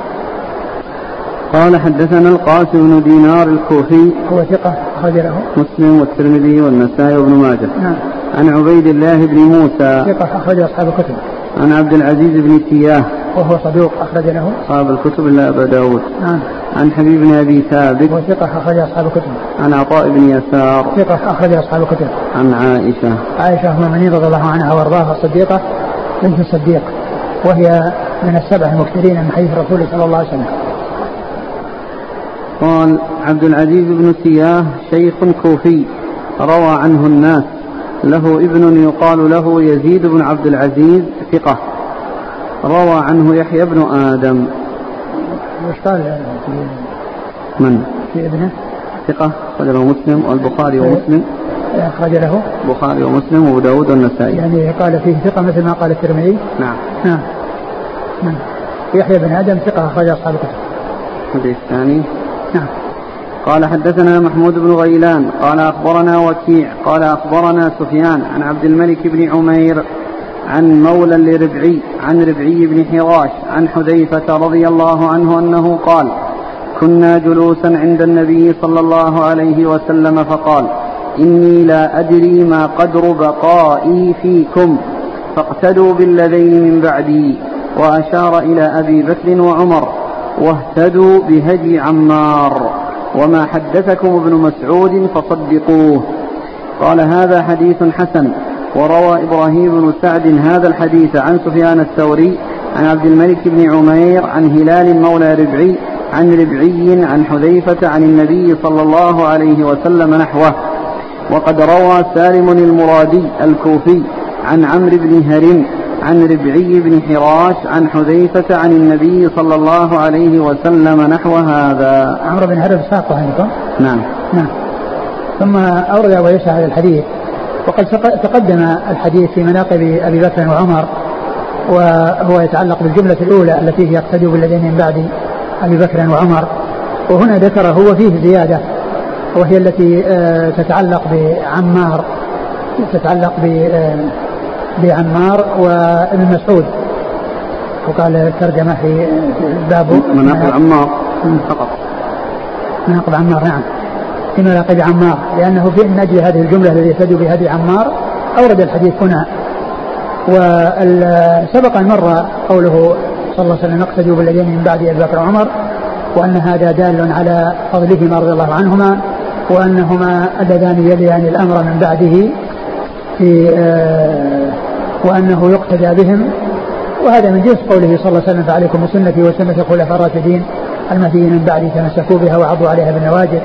قال حدثنا القاسم بن دينار الكوفي. هو ثقة أخرج له مسلم والترمذي والنسائي وابن ماجه. نعم. عن عبيد الله بن موسى. ثقة أخرج أصحاب الكتب. عن عبد العزيز بن تياه. وهو صدوق أخرج له أصحاب الكتب إلا أبا داود. نعم. عن حبيب بن أبي ثابت. وهو ثقة أخرج أصحاب الكتب. عن عطاء بن يسار. ثقة أخرج أصحاب الكتب. عن عائشة. عائشة أم المؤمنين رضي الله عنها وأرضاها الصديقة بنت الصديق. وهي من السبع المكثرين من حديث الرسول صلى الله عليه وسلم. قال عبد العزيز بن سياه شيخ كوفي روى عنه الناس له ابن يقال له يزيد بن عبد العزيز ثقة. روى عنه يحيى بن آدم. وش قال من؟ في ابنه. ثقة. أخرجه مسلم والبخاري ومسلم. أخرج له. البخاري ومسلم وأبو داود والنسائي. يعني قال فيه ثقة مثل ما قال الترمذي. نعم. نعم. نعم. يحيى بن آدم ثقة أخرج أصحاب الكتب. الحديث الثاني. نعم. قال حدثنا محمود بن غيلان قال أخبرنا وكيع قال أخبرنا سفيان عن عبد الملك بن عمير عن مولى لربعي عن ربعي بن حراش عن حذيفة رضي الله عنه أنه قال كنا جلوسا عند النبي صلى الله عليه وسلم فقال إني لا أدري ما قدر بقائي فيكم فاقتدوا بالذين من بعدي. وأشار إلى أبي بكر وعمر واهتدوا بهدي عمار. وما حدثكم ابن مسعود فصدقوه. قال هذا حديث حسن. وروى إبراهيم بن سعد هذا الحديث عن سفيان الثوري عن عبد الملك بن عمير عن هلال مولى ربعي عن ربعي عن حذيفة عن النبي صلى الله عليه وسلم نحوه. وقد روى سالم المرادي الكوفي عن عمرو بن هرم عن ربعي بن حراش عن حذيفة عن النبي صلى الله عليه وسلم نحو هذا. عمرو بن هرم ساقه عندكم؟ نعم. نعم. ثم أورد أبو هذا الحديث. وقد تقدم الحديث في مناقب أبي بكر وعمر وهو يتعلق بالجملة الأولى التي هي يقتدوا بالذين من بعد أبي بكر وعمر. وهنا ذكره وفيه زيادة وهي التي آه، تتعلق بعمار تتعلق آه، بعمار وابن مسعود. وقال الترجمة في باب مناقب عمار فقط. مناقب عمار نعم. في مناقب عمار لأنه في من أجل هذه الجملة الذي يهتدي بهدي عمار أورد الحديث هنا. وسبق أن مر قوله صلى الله عليه وسلم اقتدوا بالذين من بعد أبي بكر وعمر وأن هذا دال على فضلهما رضي الله عنهما وأنهما اللذان يليان الأمر من بعده. في آه وأنه يقتدى بهم. وهذا من جنس قوله صلى الله عليه وسلم فعليكم بسنتي وسنة الخلفاء الراشدين المهديين من بعدي تمسكوا بها وعضوا عليها بالنواجذ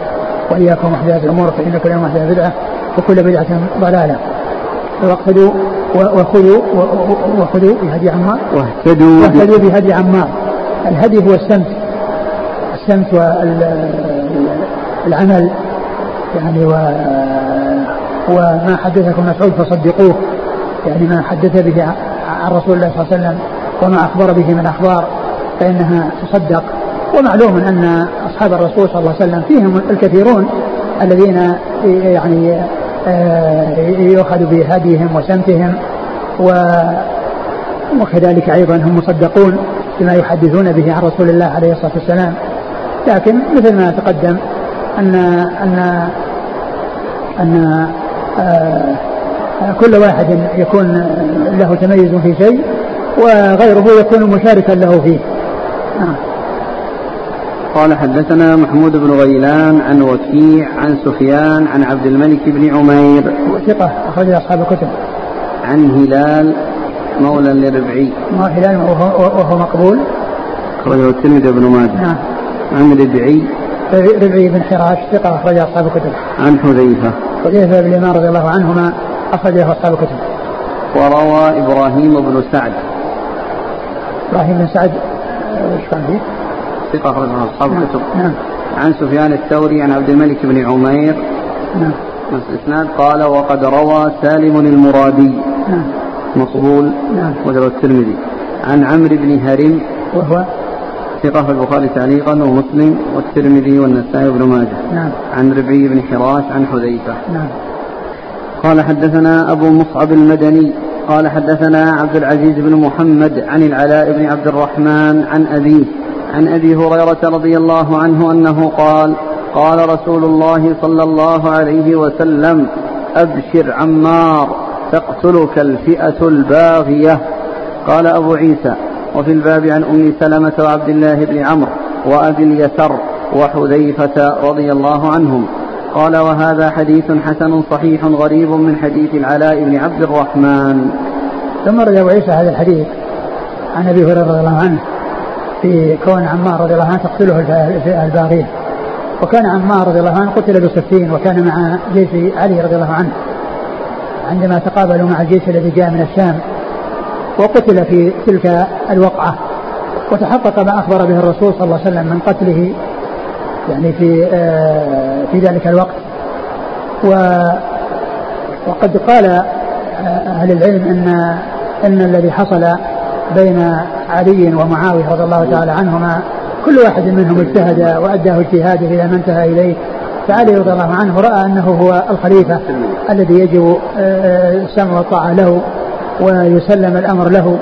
وإياكم محدثات الأمور فإن كل محدثة بدعة وكل بدعة ضلالة. واقتدوا وخذوا وخذوا بهدي عمار. واهتدوا واهتدوا بهدي عمار. الهدي هو السمت. السمت والعمل يعني و وما حدثكم مسعود فصدقوه. يعني ما حدث به عن رسول الله صلى الله عليه وسلم وما أخبر به من أخبار فإنها تصدق. ومعلوم أن أصحاب الرسول صلى الله عليه وسلم فيهم الكثيرون الذين يعني آه، يؤخذ بهديهم وسمتهم وكذلك أيضا هم مصدقون بما يحدثون به عن رسول الله عليه الصلاة والسلام. لكن مثل ما تقدم أن أن أن كل واحد يكون له تميز في شيء وغيره يكون مشاركا له فيه. آه. قال حدثنا محمود بن غيلان عن وكيع عن سفيان عن عبد الملك بن عمير. ثقة أخرج أصحاب الكتب. عن هلال مولى لربعي. ما هلال وهو, وهو مقبول. أخرجه الترمذي بن ماجه. نعم. عن ربعي. ربعي بن حراش ثقة أخرج أصحاب الكتب. عن حذيفة. حذيفة بن اليمان رضي الله عنهما أخرجه أصحاب الكتب. وروى إبراهيم بن سعد. إبراهيم بن سعد إيش كان فيه؟ ثقة أخرجه أصحاب نعم. الكتب. نعم. عن سفيان الثوري عن عبد الملك بن عمير. نعم. نفس الإسناد. قال وقد روى سالم المرادي. نعم. مقبول. نعم. وجر الترمذي. عن عمرو بن هرم. وهو؟ ثقة البخاري تعليقا ومسلم والترمذي والنسائي بن ماجه. نعم. عن ربعي بن حراش عن حذيفة. نعم. قال حدثنا أبو مصعب المدني قال حدثنا عبد العزيز بن محمد عن العلاء بن عبد الرحمن عن أبيه عن أبي هريرة رضي الله عنه أنه قال قال رسول الله صلى الله عليه وسلم أبشر عمار تقتلك الفئة الباغية. قال أبو عيسى وفي الباب عن أم سلمة وعبد الله بن عمرو وأبي اليسر وحذيفة رضي الله عنهم. قال وهذا حديث حسن صحيح غريب من حديث العلاء بن عبد الرحمن. ثم روى أبو عيسى هذا الحديث عن أبي هريرة رضي الله عنه في كون عمار رضي الله عنه تقتله الباغية. وكان عمار رضي الله عنه قتل بصفين وكان مع جيش علي رضي الله عنه. عندما تقابلوا مع الجيش الذي جاء من الشام وقتل في تلك الوقعة وتحقق ما أخبر به الرسول صلى الله عليه وسلم من قتله يعني في آه، في ذلك الوقت. و وقد قال آه، أهل العلم أن أن الذي حصل بين علي ومعاوية رضي الله تعالى عنهما كل واحد منهم اجتهد وأداه اجتهاده إلى ما انتهى إليه. فعلي رضي الله عنه رأى أنه هو الخليفة الذي يجب آه، السمع والطاعة له. ويسلم الأمر له.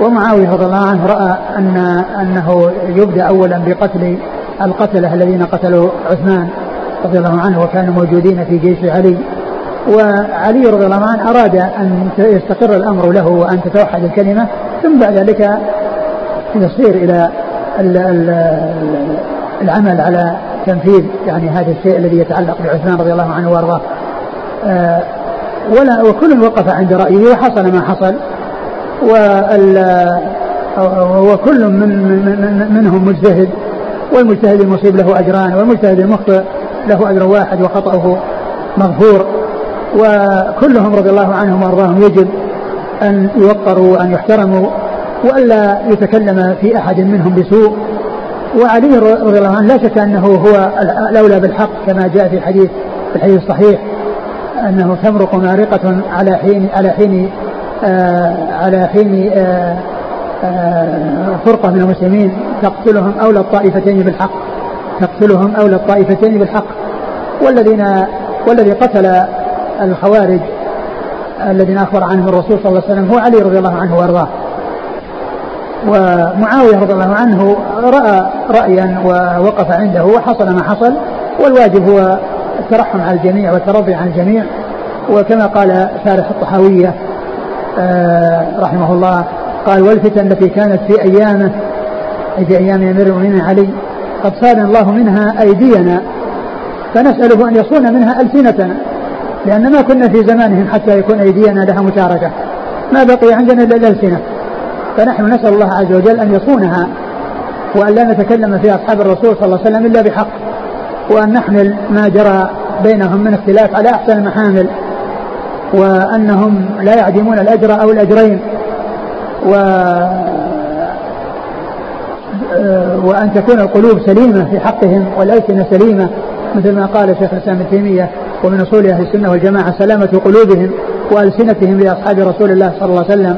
ومعاوية رضي الله عنه رأى أن أنه يبدأ أولا بقتل القتلة الذين قتلوا عثمان رضي الله عنه وكانوا موجودين في جيش علي. وعلي رضي الله عنه أراد أن يستقر الأمر له وأن تتوحد الكلمة ثم بعد ذلك يصير إلى العمل على تنفيذ يعني هذا الشيء الذي يتعلق بعثمان رضي الله عنه وأرضاه. آه، ولا وكل وقف عند رأيه وحصل ما حصل. وكل من, من منهم مجتهد والمجتهد المصيب له أجران والمجتهد المخطئ له أجر واحد وخطأه مغفور. وكلهم رضي الله عنهم وأرضاهم يجب أن يوقروا وأن يحترموا وألا يتكلم في أحد منهم بسوء. وعلي رضي الله عنه لا شك أنه هو الأولى بالحق كما جاء في الحديث في الحديث الصحيح. أنه تمرق مارقة على حين على حين آه على حين آه آه، فرقة من المسلمين تقتلهم أولى الطائفتين بالحق. تقتلهم أولى الطائفتين بالحق. والذين والذي قتل الخوارج الذين أخبر عنه الرسول صلى الله عليه وسلم هو علي رضي الله عنه وأرضاه. ومعاوية رضي الله عنه رأى رأيا ووقف عنده وحصل ما حصل والواجب هو الترحم على الجميع والترضي عن الجميع. وكما قال شارح الطحاوية آه، رحمه الله قال والفتن التي كانت في أيامه أي في أيام أمير المؤمنين علي قد صان الله منها أيدينا فنسأله أن يصون منها ألسنتنا لأن ما كنا في زمانهم حتى يكون أيدينا لها متاركة ما بقي عندنا إلا الألسنة. فنحن نسأل الله عز وجل أن يصونها وأن لا نتكلم في أصحاب الرسول صلى الله عليه وسلم إلا بحق وأن نحمل ما جرى بينهم من اختلاف على أحسن المحامل وأنهم لا يعدمون الأجر أو الأجرين و وأن تكون القلوب سليمة في حقهم والألسنة سليمة مثل ما قال شيخ الإسلام ابن تيمية ومن أصول أهل السنة والجماعة سلامة قلوبهم وألسنتهم لأصحاب رسول الله صلى الله عليه وسلم.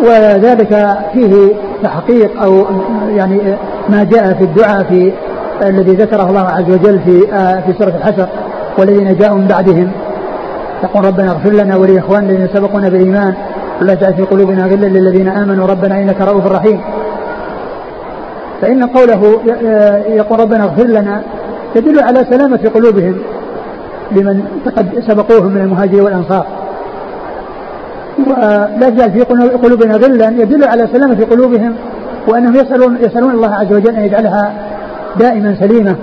وذلك فيه تحقيق أو يعني ما جاء في الدعاء في الذي ذكره الله عز وجل في آه في سورة الحشر والذين جاءوا من بعدهم. يقول ربنا اغفر لنا ولإخواننا الذين سبقونا بالإيمان ولا تجعل في قلوبنا غلا للذين آمنوا ربنا إنك رؤوف رحيم. فإن قوله يقول ربنا اغفر لنا يدل على سلامة قلوبهم لمن قد سبقوهم من المهاجرين والأنصار. ولا تجعل في قلوبنا غلا يدل على سلامة قلوبهم وأنهم يسألون يسألون الله عز وجل أن يجعلها دائما سليمة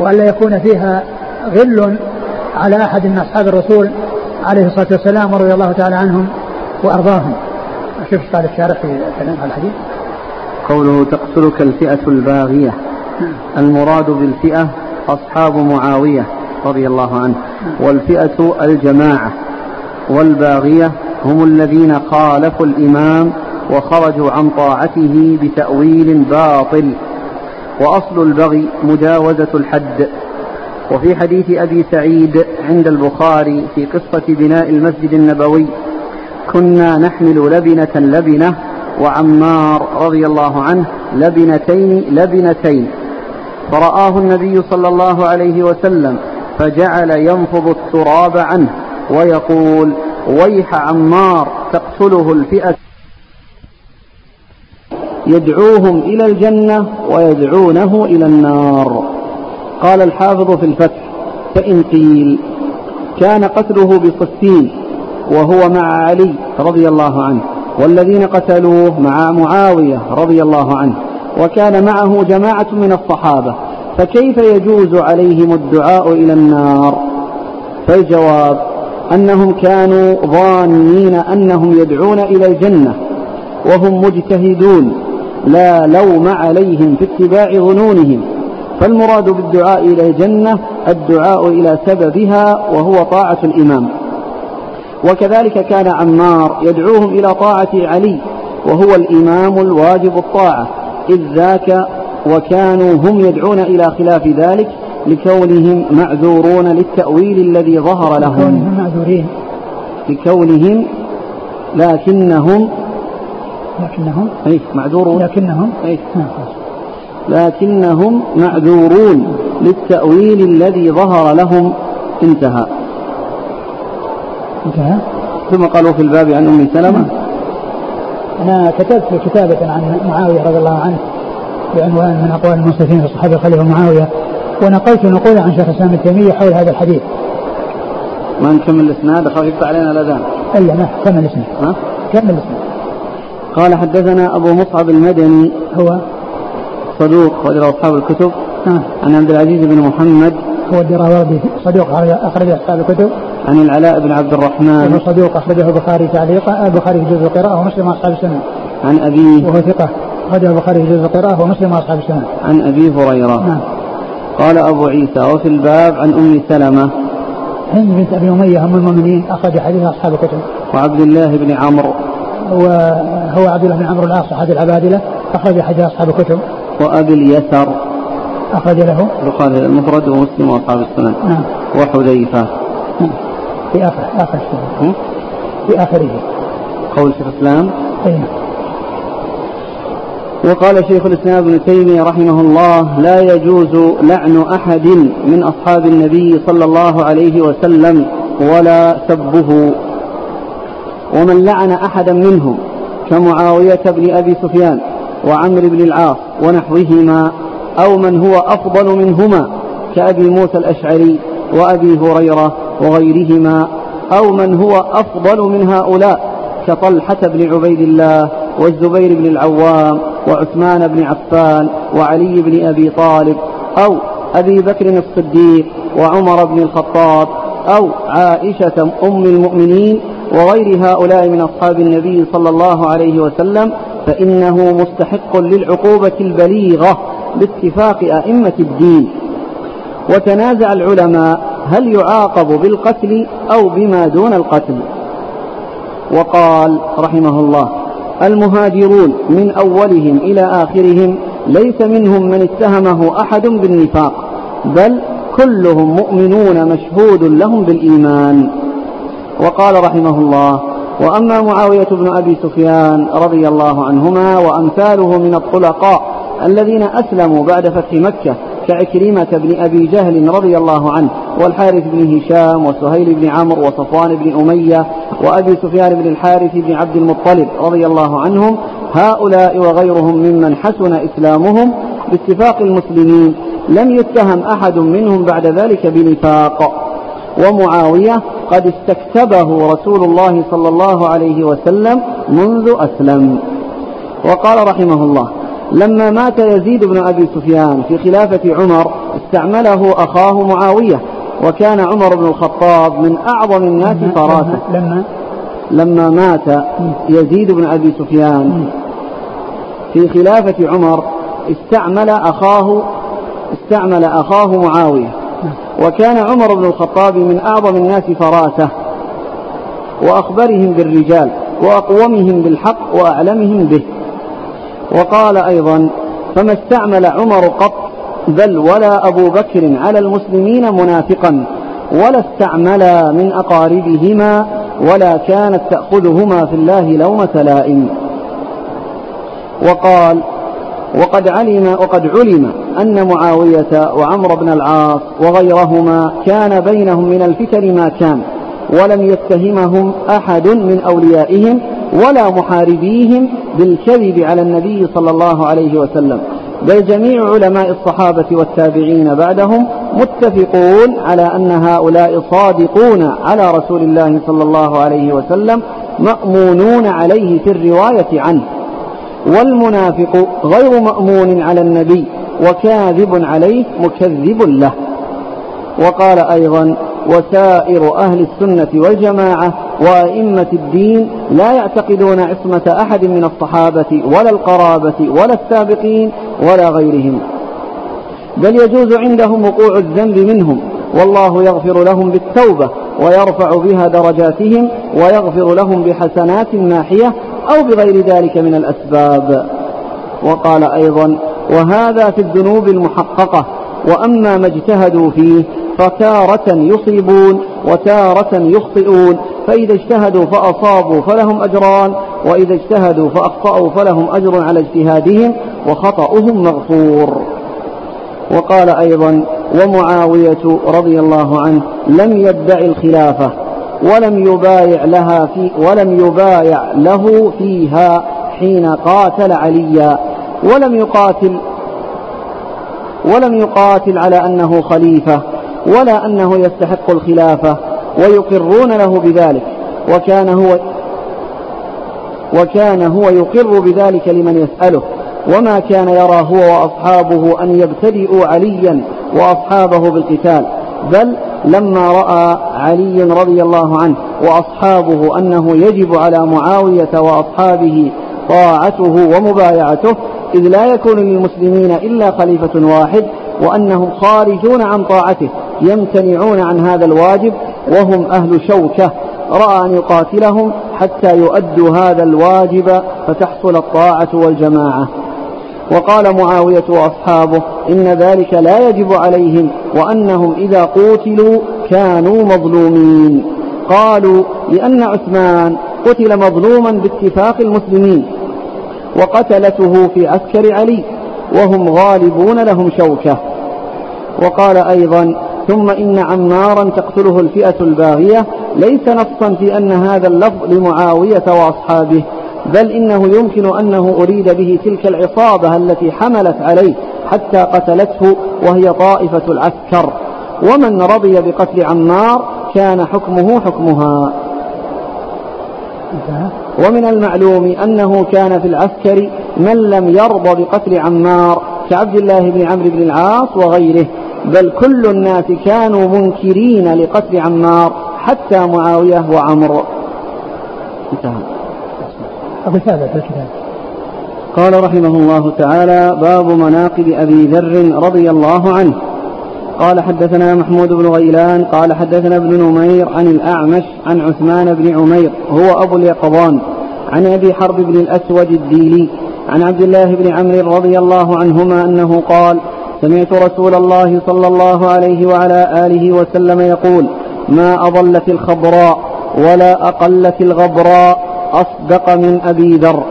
وأن لا يكون فيها غل على أحد من أصحاب الرسول عليه الصلاة والسلام ورضي الله تعالى عنهم وأرضاهم. شوف قال الشارح في كلام الحديث. قوله تقتلك الفئة الباغية. المراد بالفئة أصحاب معاوية رضي الله عنه والفئة الجماعة. والباغية هم الذين خالفوا الإمام وخرجوا عن طاعته بتأويل باطل. وأصل البغي مجاوزة الحد. وفي حديث أبي سعيد عند البخاري في قصة بناء المسجد النبوي كنا نحمل لبنة لبنة وعمار رضي الله عنه لبنتين لبنتين. فرآه النبي صلى الله عليه وسلم فجعل ينفض التراب عنه ويقول ويح عمار تقتله الفئة يدعوهم إلى الجنة ويدعونه إلى النار. قال الحافظ في الفتح فإن قيل كان قتله بصفين وهو مع علي رضي الله عنه والذين قتلوه مع معاوية رضي الله عنه وكان معه جماعة من الصحابة فكيف يجوز عليهم الدعاء إلى النار؟ فالجواب أنهم كانوا ظانين أنهم يدعون إلى الجنة وهم مجتهدون لا لوم عليهم في اتباع ظنونهم. فالمراد بالدعاء إلى الجنة الدعاء إلى سببها وهو طاعة الإمام. وكذلك كان عمار يدعوهم إلى طاعة علي وهو الإمام الواجب الطاعة. إذ ذاك وكانوا هم يدعون إلى خلاف ذلك لكونهم معذورون للتأويل الذي ظهر لهم. لكونهم معذورين. لكونهم لكنهم لكنهم أي معذورون. لكنهم أي نعم لكنهم معذورون للتأويل الذي ظهر لهم. انتهى. انتهى. ثم قالوا في الباب عن أم سلمة. أنا كتبت كتابة عن معاوية رضي الله عنه بعنوان من أقوال المنصفين في الصحابة الخليفة معاوية ونقلت نقولا عن شيخ الإسلام ابن تيمية حول هذا الحديث. ما نكمل الإسناد؟ خفيف علينا الأذان. ألا ما كمل الإسناد. ها؟ كمل الإسناد. قال حدثنا أبو مصعب المدني هو؟ صدوق وله أصحاب الكتب. آه عن عبد العزيز بن محمد. هو الدراوردي صدوق أخرج أصحاب الكتب. عن العلاء بن عبد وهو الرحمن صدوق أخرجه البخاري تعليقا البخاري في جزء القراءة ومسلم وأصحاب السنة عن أبيه وهو ثقة أخرجه البخاري في جزء القراءة ومسلم وأصحاب السنة عن أبي هريرة. نعم. قال أبو عيسى وفي الباب عن أم سلمة. هند بنت أبي أمية أم المؤمنين أخرج حديث أصحاب الكتب. وعبد الله بن عمرو. وهو عبد الله بن عمرو العاص أحد العبادلة أخرج حديث أصحاب الكتب. وأبي اليسر. أخرج له. البخاري المفرد ومسلم وأصحاب السنن. نعم. وحذيفة. نعم. في آخر آخر شيء هم؟ في آخره. قول شيخ الإسلام. أي نعم. وقال شيخ الإسلام ابن تيمية رحمه الله لا يجوز لعن أحد من أصحاب النبي صلى الله عليه وسلم ولا سبه. ومن لعن أحدا منهم كمعاوية بن أبي سفيان وعمرو بن العاص ونحوهما أو من هو أفضل منهما كأبي موسى الأشعري وأبي هريرة وغيرهما أو من هو أفضل من هؤلاء كطلحة بن عبيد الله والزبير بن العوام وعثمان بن عفان وعلي بن أبي طالب أو أبي بكر الصديق وعمر بن الخطاب أو عائشة أم المؤمنين وغير هؤلاء من أصحاب النبي صلى الله عليه وسلم فإنه مستحق للعقوبة البليغة باتفاق أئمة الدين. وتنازع العلماء هل يعاقب بالقتل أو بما دون القتل. وقال رحمه الله المهاجرون من أولهم إلى آخرهم ليس منهم من اتهمه أحد بالنفاق بل كلهم مؤمنون مشهود لهم بالإيمان. وقال رحمه الله وأما معاوية بن أبي سفيان رضي الله عنهما وأمثاله من الطلقاء الذين أسلموا بعد فتح مكة كعكرمة بن أبي جهل رضي الله عنه والحارث بن هشام وسهيل بن عمرو وصفوان بن أمية وأبي سفيان بن الحارث بن عبد المطلب رضي الله عنهم هؤلاء وغيرهم ممن حسن إسلامهم باتفاق المسلمين لم يتهم أحد منهم بعد ذلك بنفاق. ومعاوية قد استكتبه رسول الله صلى الله عليه وسلم منذ أسلم. وقال رحمه الله لما مات يزيد بن أبي سفيان في خلافة عمر استعمله أخاه معاوية وكان عمر بن الخطاب من أعظم الناس فراسة. لما لما مات يزيد بن أبي سفيان في خلافة عمر استعمل أخاه استعمل أخاه معاوية. وكان عمر بن الخطاب من أعظم الناس فراسة وأخبرهم بالرجال وأقومهم بالحق وأعلمهم به. وقال أيضا فما استعمل عمر قط بل ولا أبو بكر على المسلمين منافقا ولا استعملا من أقاربهما ولا كانت تأخذهما في الله لومة لائم. وقال وقد علم وقد علم أن معاوية وعمر بن العاص وغيرهما كان بينهم من الفتن ما كان ولم يتهمهم أحد من أوليائهم ولا محاربيهم بالكذب على النبي صلى الله عليه وسلم. بل جميع علماء الصحابة والتابعين بعدهم متفقون على أن هؤلاء صادقون على رسول الله صلى الله عليه وسلم مأمونون عليه في الرواية عنه. والمنافق غير مأمون على النبي وكاذب عليه مكذب له. وقال أيضا وسائر أهل السنة والجماعة وأئمة الدين لا يعتقدون عصمة أحد من الصحابة ولا القرابة ولا السابقين ولا غيرهم. بل يجوز عندهم وقوع الذنب منهم والله يغفر لهم بالتوبة ويرفع بها درجاتهم ويغفر لهم بحسنات ماحية أو بغير ذلك من الأسباب. وقال أيضا وهذا في الذنوب المحققة وأما ما اجتهدوا فيه فتارة يصيبون وتارة يخطئون فإذا اجتهدوا فأصابوا فلهم أجران وإذا اجتهدوا فأخطأوا فلهم أجر على اجتهادهم وخطأهم مغفور. وقال أيضا ومعاوية رضي الله عنه لم يدع الخلافة. ولم يبايع لها في ولم يبايع له فيها حين قاتل عليا. ولم يقاتل ولم يقاتل على أنه خليفة ولا أنه يستحق الخلافة ويقرون له بذلك. وكان هو وكان هو يقر بذلك لمن يسأله. وما كان يرى هو وأصحابه أن يبتدئوا عليا وأصحابه بالقتال. بل لما رأى علي رضي الله عنه وأصحابه أنه يجب على معاوية وأصحابه طاعته ومبايعته إذ لا يكون للمسلمين إلا خليفة واحد وأنهم خارجون عن طاعته يمتنعون عن هذا الواجب وهم أهل شوكة. رأى أن يقاتلهم حتى يؤدوا هذا الواجب فتحصل الطاعة والجماعة. وقال معاوية وأصحابه إن ذلك لا يجب عليهم وأنهم إذا قوتلوا كانوا مظلومين. قالوا لأن عثمان قتل مظلوما باتفاق المسلمين وقتلته في عسكر علي وهم غالبون لهم شوكة. وقال أيضا ثم إن عمارا تقتله الفئة الباغية ليس نصا في أن هذا اللفظ لمعاوية وأصحابه بل إنه يمكن أنه أريد به تلك العصابة التي حملت عليه حتى قتلته وهي طائفة العسكر. ومن رضي بقتل عمار كان حكمه حكمها. ومن المعلوم أنه كان في العسكر من لم يرضى بقتل عمار كعبد الله بن عمرو بن العاص وغيره. بل كل الناس كانوا منكرين لقتل عمار حتى معاوية وعمرو انتهى. أبو ثابت في الكتاب قال رحمه الله تعالى باب مناقب أبي ذر رضي الله عنه. قال حدثنا محمود بن غيلان قال حدثنا ابن نمير عن الأعمش عن عثمان بن عمير هو أبو اليقظان عن أبي حرب بن الأسود الديلي عن عبد الله بن عمرو رضي الله عنهما أنه قال سمعت رسول الله صلى الله عليه وعلى آله وسلم يقول ما أضلت الخضراء ولا أقلت الغبراء أصدق من أبي ذر.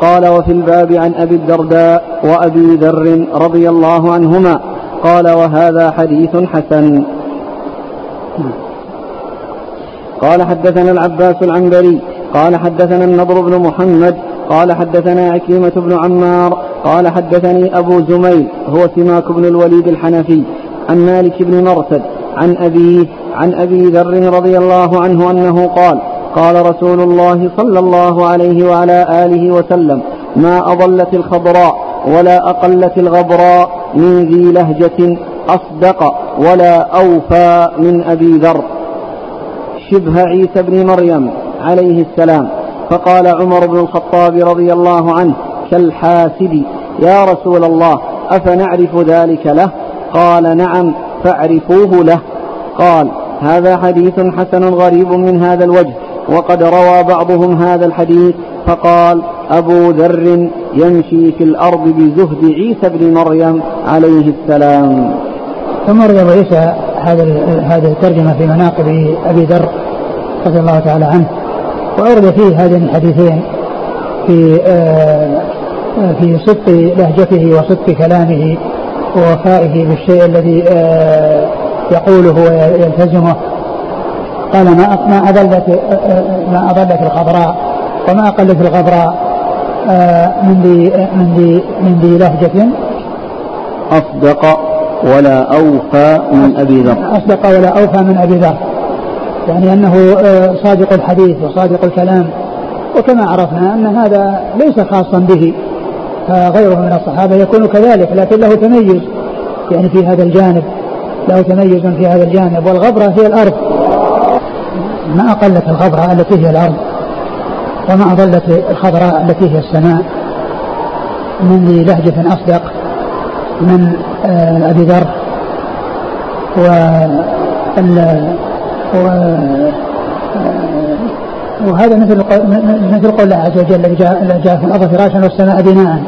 قال وفي الباب عن أبي الدرداء وأبي ذر رضي الله عنهما. قال وهذا حديث حسن. قال حدثنا العباس العنبري. قال حدثنا النضر بن محمد. قال حدثنا عكيمة بن عمار. قال حدثني أبو زميل هو سماك بن الوليد الحنفي عن مالك بن مرثد عن أبيه عن أبي ذر رضي الله عنه أنه قال قال رسول الله صلى الله عليه وعلى آله وسلم ما أضلت الخضراء ولا أقلت الغبراء من ذي لهجة أصدق ولا أوفى من أبي ذر. شبه عيسى بن مريم عليه السلام. فقال عمر بن الخطاب رضي الله عنه كالحاسد يا رسول الله أفنعرف ذلك له؟ قال نعم فاعرفوه له. قال هذا حديث حسن غريب من هذا الوجه وقد روى بعضهم هذا الحديث فقال أبو ذر يمشي في الأرض بزهد عيسى بن مريم عليه السلام. أبو عيسى هذا هذه الترجمة في مناقب أبي ذر رضي الله تعالى عنه وأورد فيه هذين الحديثين في آه، في صدق لهجته وصدق كلامه ووفائه بالشيء الذي آه، يقوله ويلتزمه. قال ما ما أضلت ما أضلت الخضراء وما أقلت الغبراء آه، من ذي من ذي من ذي لهجة. أصدق ولا أوفى من أبي ذر. أصدق ولا أوفى من أبي ذر. يعني أنه آه، صادق الحديث وصادق الكلام. وكما عرفنا أن هذا ليس خاصا به فغيره من الصحابة يكون كذلك لكن له تميز يعني في هذا الجانب له تميز في هذا الجانب. والغبرة هي الأرض. ما أقلت الخضراء التي هي الأرض وما أضلت الخضراء التي هي السماء. من ذي لهجة أصدق من آه، أبي ذر و آه، وهذا مثل مثل قول الله عز وجل الذي جاء, جاء في الأرض فراشا والسماء بناء.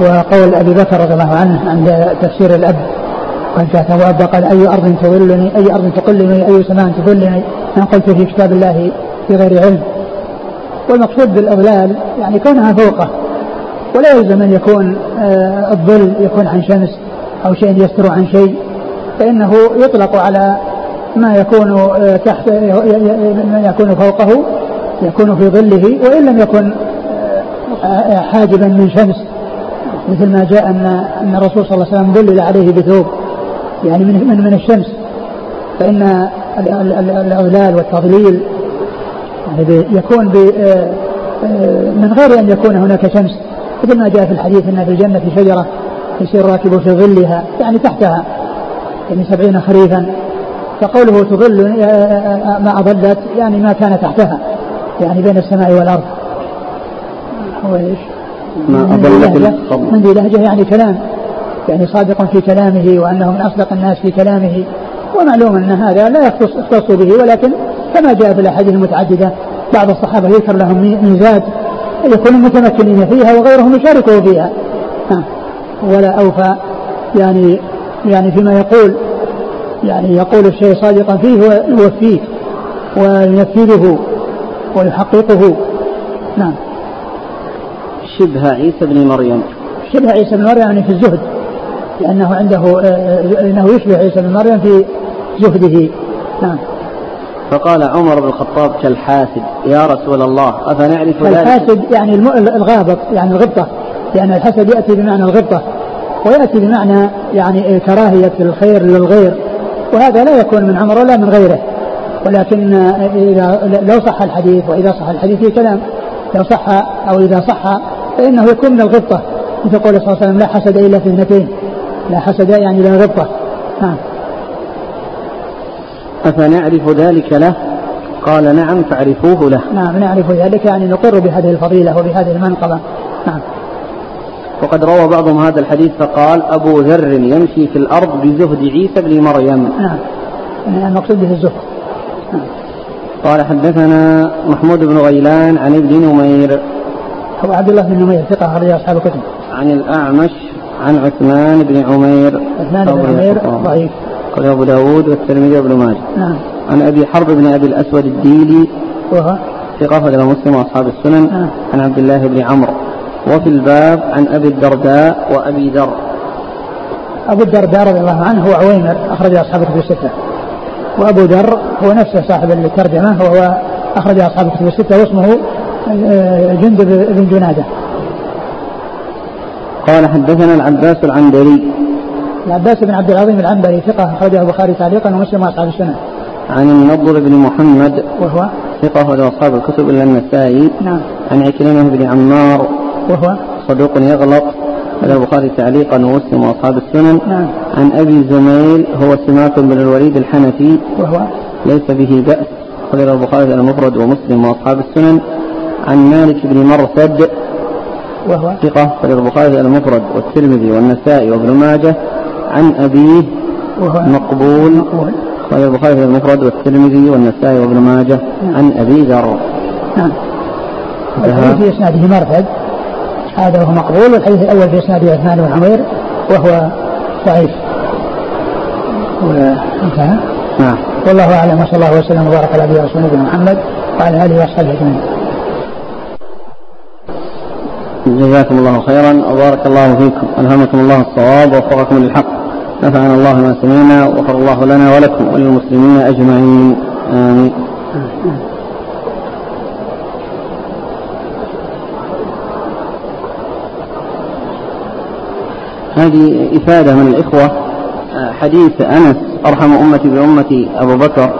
وقول أبي بكر رضي الله عنه عند تفسير الأب قال جاءته وابا قال أي أرض تظلني؟ أي أرض تقلني؟ أي سماء تظلني؟ أن قلت في كتاب الله في غير علم. والمقصود بالاضلال يعني كونها فوقه. ولا يلزم أن يكون آه، الظل يكون عن شمس أو شيء يستر عن شيء. فإنه يطلق على ما يكون آه، تحت ما يكون فوقه يكون في ظله وإن لم يكن آه، حاجبا من شمس. مثل ما جاء أن أن الرسول صلى الله عليه وسلم ظلل عليه بثوب. يعني من من, من الشمس. فإن الإضلال والتضليل يعني يكون آه، آه، من غير أن يكون هناك شمس. مثل ما جاء في الحديث أن في الجنة شجرة يسير راكب في ظلها يعني تحتها يعني سبعين خريفا. فقوله تظل آه، ما أضلت يعني ما كان تحتها يعني بين السماء والأرض. هو إيش؟ ما أضلت من ذي لهجة يعني كلام. يعني صادق في كلامه وأنه من أصدق الناس في كلامه ومعلوم أن هذا لا يختص, به ولكن كما جاء في الأحاديث المتعددة بعض الصحابة يذكر لهم ميزات يكونوا متمكنين فيها وغيرهم يشاركه فيها. ولا أوفى يعني يعني فيما يقول يعني يقول الشيء صادقا فيه ويوفيه وينفذه ويحققه. نعم. شبه عيسى بن مريم. شبه عيسى بن مريم يعني في الزهد. لأنه عنده آه، آه، أنه يشبه عيسى بن مريم في زهده نعم. فقال عمر بن الخطاب كالحاسد يا رسول الله أفنعرف ذلك؟ الحاسد يعني الغابط يعني الغبطة. لأن الحسد يأتي بمعنى الغبطة ويأتي بمعنى يعني كراهية الخير للغير وهذا لا يكون من عمر ولا من غيره. ولكن إذا لو صح الحديث وإذا صح الحديث في كلام لو صح أو إذا صح فإنه يكون من الغبطة. مثل قول صلى الله عليه وسلم لا حسد إلا في اثنتين. لا حسد يعني لا غبطة. نعم أفنعرف ذلك له؟ قال نعم فاعرفوه له. نعم نعرف ذلك يعني نقر بهذه الفضيلة وبهذه المنقبة. نعم. وقد روى بعضهم هذا الحديث فقال أبو ذر يمشي في الأرض بزهد عيسى بن مريم. نعم. المقصود به الزهد. نعم. قال حدثنا محمود بن غيلان عن ابن نمير. أبو عبد الله بن نمير ثقة أخرج أصحاب الكتب. عن الأعمش عن عثمان بن عمير. عثمان بن عمير ضعيف. قال أبو داود والترمذي وابن ماجه. نعم. عن أبي حرب بن أبي الأسود الديلي. وهو؟ ثقة أخرج مسلم وأصحاب السنن. نعم. عن عبد الله بن عمرو. وفي الباب عن أبي الدرداء وأبي ذر. أبو الدرداء رضي الله عنه هو عويمر أخرج أصحاب الكتب الستة. وأبو ذر هو نفسه صاحب الترجمة وهو أخرج أصحاب الكتب الستة واسمه آه، جندب بن جنادة. قال حدثنا العباس العنبري. العباس بن عبد العظيم العنبري ثقة أخرجه البخاري تعليقا ومسلم وأصحاب السنة. عن النضر بن محمد. وهو؟ ثقة أخرج أصحاب الكتب إلا النسائي. نعم. عن عكرمة بن عمار. وهو؟ صدوق يغلط. هذا البخاري تعليقا ومسلم واصحاب السنن. نعم. عن أبي زميل هو سماك بن الوليد الحنفي. وهو؟ ليس به بأس. خرج البخاري المفرد ومسلم واصحاب السنن. عن مالك بن مرثد. وهو ثقة خرج البخاري المفرد والترمذي والنسائي وابن ماجه عن أبيه وهو مقبول. مقبول. خرج البخاري المفرد والترمذي والنسائي وابن ماجه نعم. عن أبي ذر. نعم. الحديث في إسناده مرثد هذا هو مقبول والحديث الأول في إسناده عثمان بن عمير وهو ضعيف. نعم. والله أعلم وصلى الله وسلم وبارك على نبينا محمد وعلى آله وأصحابه أجمعين. جزاكم الله خيرا. وبارك الله فيكم. ألهمكم الله الصواب. ووفقكم للحق. نفعنا الله ما سمعنا. وغفر الله لنا ولكم وللمسلمين أجمعين. آمين. هذه إفادة من الإخوة. حديث أنس أرحم أمتي بأمتي أبو بكر.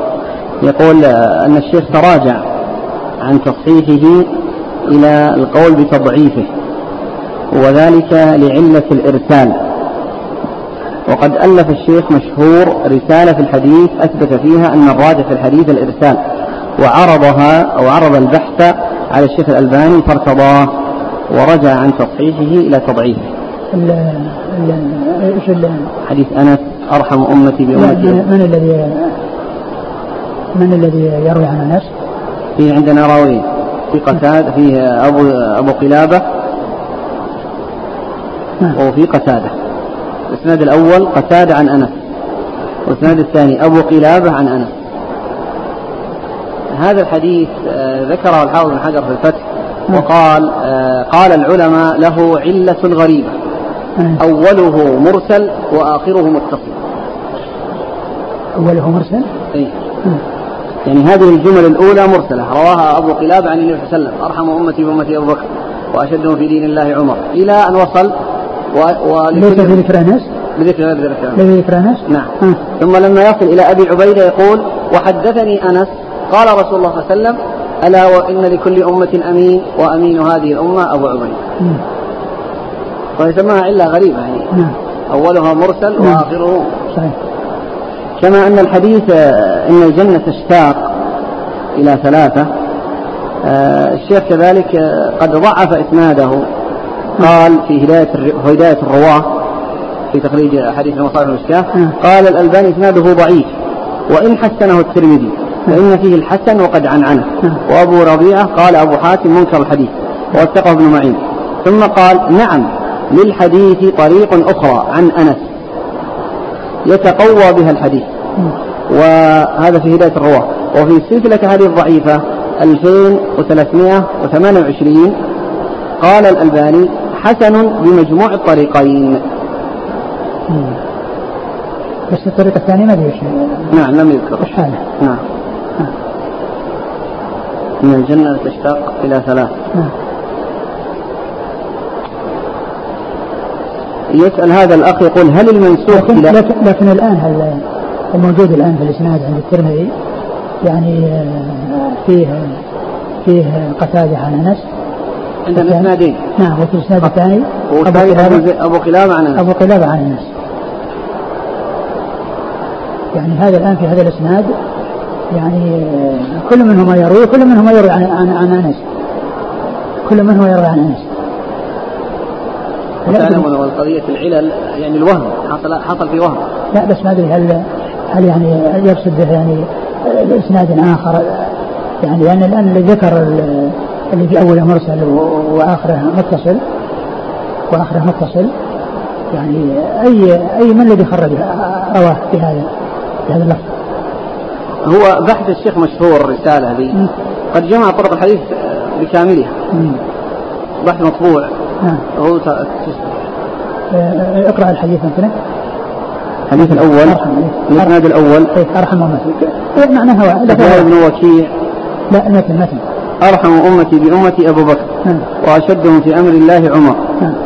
يقول أن الشيخ تراجع عن تصحيحه إلى القول بتضعيفه وذلك لعلة الإرسال. وقد ألف الشيخ مشهور رسالة في الحديث أثبت فيها أن الراجح في الحديث الإرسال. وعرضها أو عرض البحث على الشيخ الألباني فارتضاه ورجع عن تصحيحه إلى تضعيفه. إيش حديث أنس أرحم أمتي بأمتي من الذي من الذي يروي عن أنس؟ في عندنا راوي. في قتادة فيه أبو أبو قلابة. نعم. وفي قتادة. الإسناد الأول قتادة عن أنس. والإسناد الثاني أبو قلابة عن أنس. هذا الحديث آه، ذكره الحافظ بن حجر في الفتح. نعم. وقال آه، قال العلماء له علة غريبة. نعم. أوله مرسل وآخره متصل. أوله مرسل؟ أي يعني هذه الجمل الأولى مرسلة رواها أبو قلابة عن النبي صلى الله عليه وسلم. أرحم أمتي بأمتي أبو بكر وأشدهم في دين الله عمر. إلى أن وصل و... ليس بذكر أنس بذكر بذكر أنس نعم. ها. ثم لما يصل إلى أبي عبيدة يقول وحدثني أنس. قال رسول الله صلى الله عليه وسلم ألا وإن لكل أمة أمين وأمين هذه الأمة أبو عبيدة. ويسمىها علة غريبة يعني. نعم. أولها مرسل نعم. وآخره. صحيح. كما أن الحديث إن الجنة تشتاق إلى ثلاثة. آه، الشيخ كذلك قد ضعف إسناده. قال في هداية هداية الرواة في تخريج حديث المصالح المشكاة نعم. قال الألباني إسناده ضعيف وإن حسنه الترمذي فإن فيه الحسن وقد عنعنه. نعم. وأبو ربيعة قال أبو حاتم منكر الحديث واتقى ابن معين. ثم قال نعم للحديث طريق أخرى عن أنس. يتقوى بها الحديث. وهذا في هداية الرواة. وفي سلسلة هذه الضعيفة 2328 قال الألباني حسن بمجموع الطريقين. بس الطريقة الثانية ما أدري نعم لم يذكر. إيش هذا؟ نعم. من الجنة تشتاق إلى ثلاث. نعم. يسأل هذا الأخ يقول هل المنسوخ لكن, لكن, لكن الآن هل الموجود الآن في الإسناد عند الترمذي؟ يعني آه، فيه فيه قتادة عن أنس؟ عندنا اسنادين نعم وفي الإسناد الثاني أبو قلابه عن أنس. أبو قلابه عن أنس. يعني هذا الآن في هذا الإسناد يعني كل منهما يروي كل منهما يروي عن عن, عن أنس. كل منهما يروي عن أنس. تعلمون قضية العلل يعني الوهم حصل حصل في وهم. لا بس ما أدري هل هل يعني يقصد به يعني اسناد آخر؟ يعني لأن الآن اللي ذكر اللي في أوله مرسل وآخره متصل وآخره متصل. يعني أي أي من الذي خرج رواه في هذا في هذا اللفظ؟ هو بحث الشيخ مشهور الرسالة هذه. قد جمع طرق الحديث بكاملها. بحث مطبوع. نعم. هو آه، اقرأ الحديث مثلا. الحديث الأول الإسناد الأول. أرحم أمتي معناها هو؟ بن وكيع. لا مثل مثل أرحم أمتي بأمتي أبو بكر. وأشدهم في أمر الله عمر.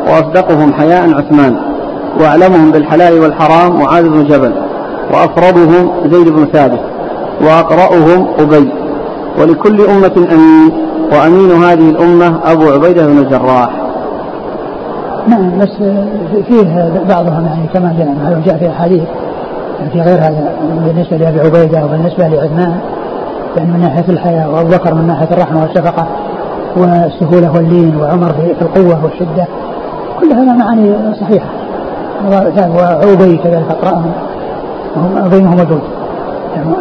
وأصدقهم حياء عثمان. وأعلمهم بالحلال والحرام معاذ بن جبل. وأفرضهم زيد بن ثابت. وأقرأهم أبي. ولكل أمة أمين. وأمين هذه الأمة أبو عبيدة بن الجراح. نعم بس فيه بعضهم يعني كما جاء جاء في أحاديث في غير هذا بالنسبة لأبي عبيدة وبالنسبة لعثمان يعني من ناحية الحياة وأبو بكر من ناحية الرحمة والشفقة والسهولة واللين وعمر في القوة والشدة كل هذا معاني صحيحة. وعوبي كذلك أقرأهم وهم بينهم موجود يعني